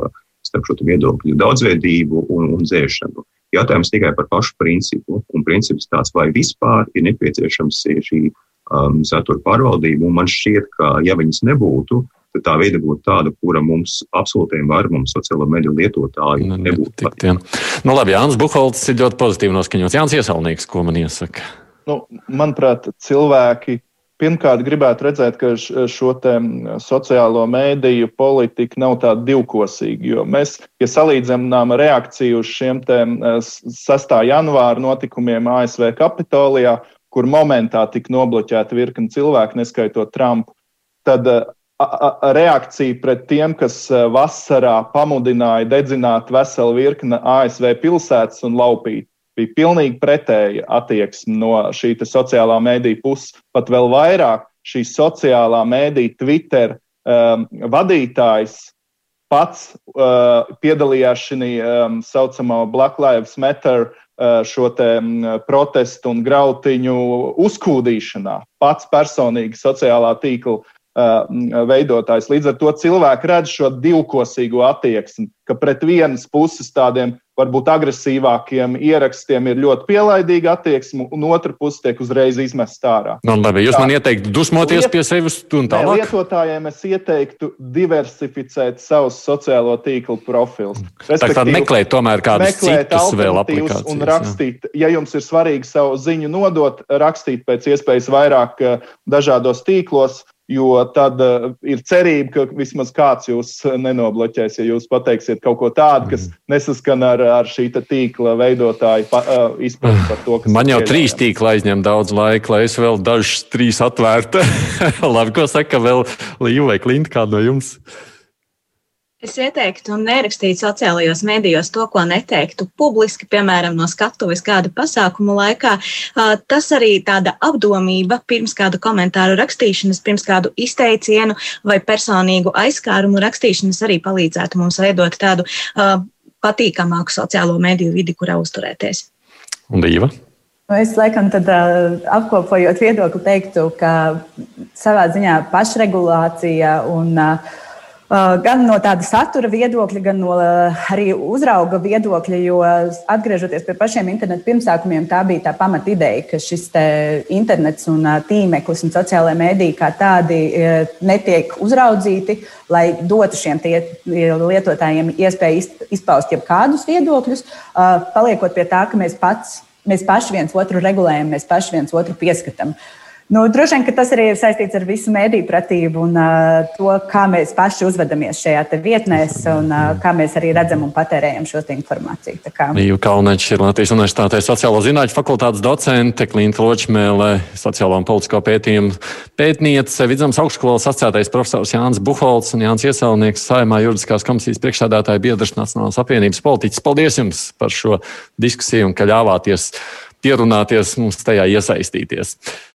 starp šo viedokļu daudzveidību un, un dzēšanu. Jautājums tikai par pašu principu. Un princips tāds, vai vispār ir nepieciešams šī um, satura pārvaldību. Un man šķiet, ka ja viņas nebūtu, tad tā veida būtu tāda, kura mums absolūtiem vairumam sociālo mediju lietotāju nu, nebūtu. Patikt. Nu, labi, Jānis Buholts ir ļoti pozitīvi noskaņots. Jānis Iesaulnieks, ko man iesaka? Nu, manuprāt, cilvēki pirmkārt gribētu redzēt, ka šo sociālo mēdīju politika nav tāda divkosīga. Jo mēs, ja salīdzinām reakciju uz šiem 6. janvāra notikumiem ASV Kapitolijā, kur momentā tika nobloķēta virkni cilvēku, neskaitot Trumpu, tad reakcija pret tiem, kas vasarā pamudināja dedzināt veselu virkni ASV pilsētas un laupīt, bija pilnīgi pretēja attieksme no šī sociālā mēdīja puses. Pat vēl vairāk šī sociālā mēdīja Twitter um, vadītājs pats uh, piedalījās šajā um, saucamā Black Lives Matter Eh, šo protestu un grautiņu uzkūdīšanā. Pats personīgi sociālā tīkla veidotājs. Līdz ar to cilvēki redz šo divkosīgo attieksmi, ka pret vienas puses tādiem varbūt agresīvākiem ierakstiem ir ļoti pielaidīga attieksme, un otra puse tiek uzreiz izmesta ārā. Nu, labi, jūs tā, man ieteiktu dusmoties liet, pie sevis un tālāk? Lietotājiem es ieteiktu diversificēt savus sociālo tīklu profilus. Tā kā meklēt tomēr kādus citus vēl aplikācijas. Un rakstīt, jā. ja jums ir svarīgi savu ziņu nodot, rakstīt pēc iespējas vairāk dažādos tīklos, jo tad uh, ir cerība, ka vismaz kāds jūs nenobloķēs, ja jūs pateiksiet kaut ko tādu, kas mm. nesaskan ar, ar šī tīkla veidotāju uh, izpratni par to, kas Man jau trīs tīkli aizņem daudz laika, lai es vēl dažus trīs atvērtu. <laughs> Labi, ko saka vēl Līva vai Klinta kādu no jums? Es ieteiktu nerakstīt sociālajos mēdījos to, ko neteiktu publiski, piemēram, no skatuves kādu pasākumu laikā. Tas arī tāda apdomība pirms kādu komentāru rakstīšanas, pirms kādu izteicienu vai personīgu aizskārumu rakstīšanas arī palīdzētu mums veidot tādu patīkamāku sociālo mediju vidi, kurā uzturēties. Un Dīva? Nu, es laikam tad, apkopojot viedokli, teiktu, ka savā ziņā pašregulācija un Uh, gan no tāda satura viedokļa, gan no uh, arī uzrauga viedokļa, jo atgriežoties pie pašiem internetu pirmsākumiem, tā bija tā pamata ideja, ka šis internets un uh, tīmeklis un sociālajā mēdī kā tādi netiek uzraudzīti, lai dotu šiem lietotājiem iespēju izpaust jebkādus viedokļus, paliekot pie tā, ka mēs, pats, mēs paši viens otru regulējam, mēs paši viens otru pieskatām. Nu, droši vien tas arī ir saistīts ar visu mēdīju pratību un uh, to, kā mēs paši uzvedamies šajā vietnēs un uh, kā mēs arī redzam un patērējam šo informāciju. Līja Kalniņš ir Latvijas Universitātē sociālo zinātņu fakultātes docente, Klinta Ločmēle, sociālo un politisko pētījumu pētniece, Vidzemes augstskolas asociētais profesors Jānis Buholts un Jānis Iesaulnieks, Saimā juridiskās komisijas priekšsēdētāja biedrs Nacionālās apvienības politiķis. Paldies jums par šo diskusiju un ka ļāvāties pierunāties mums tajā iesaistīties.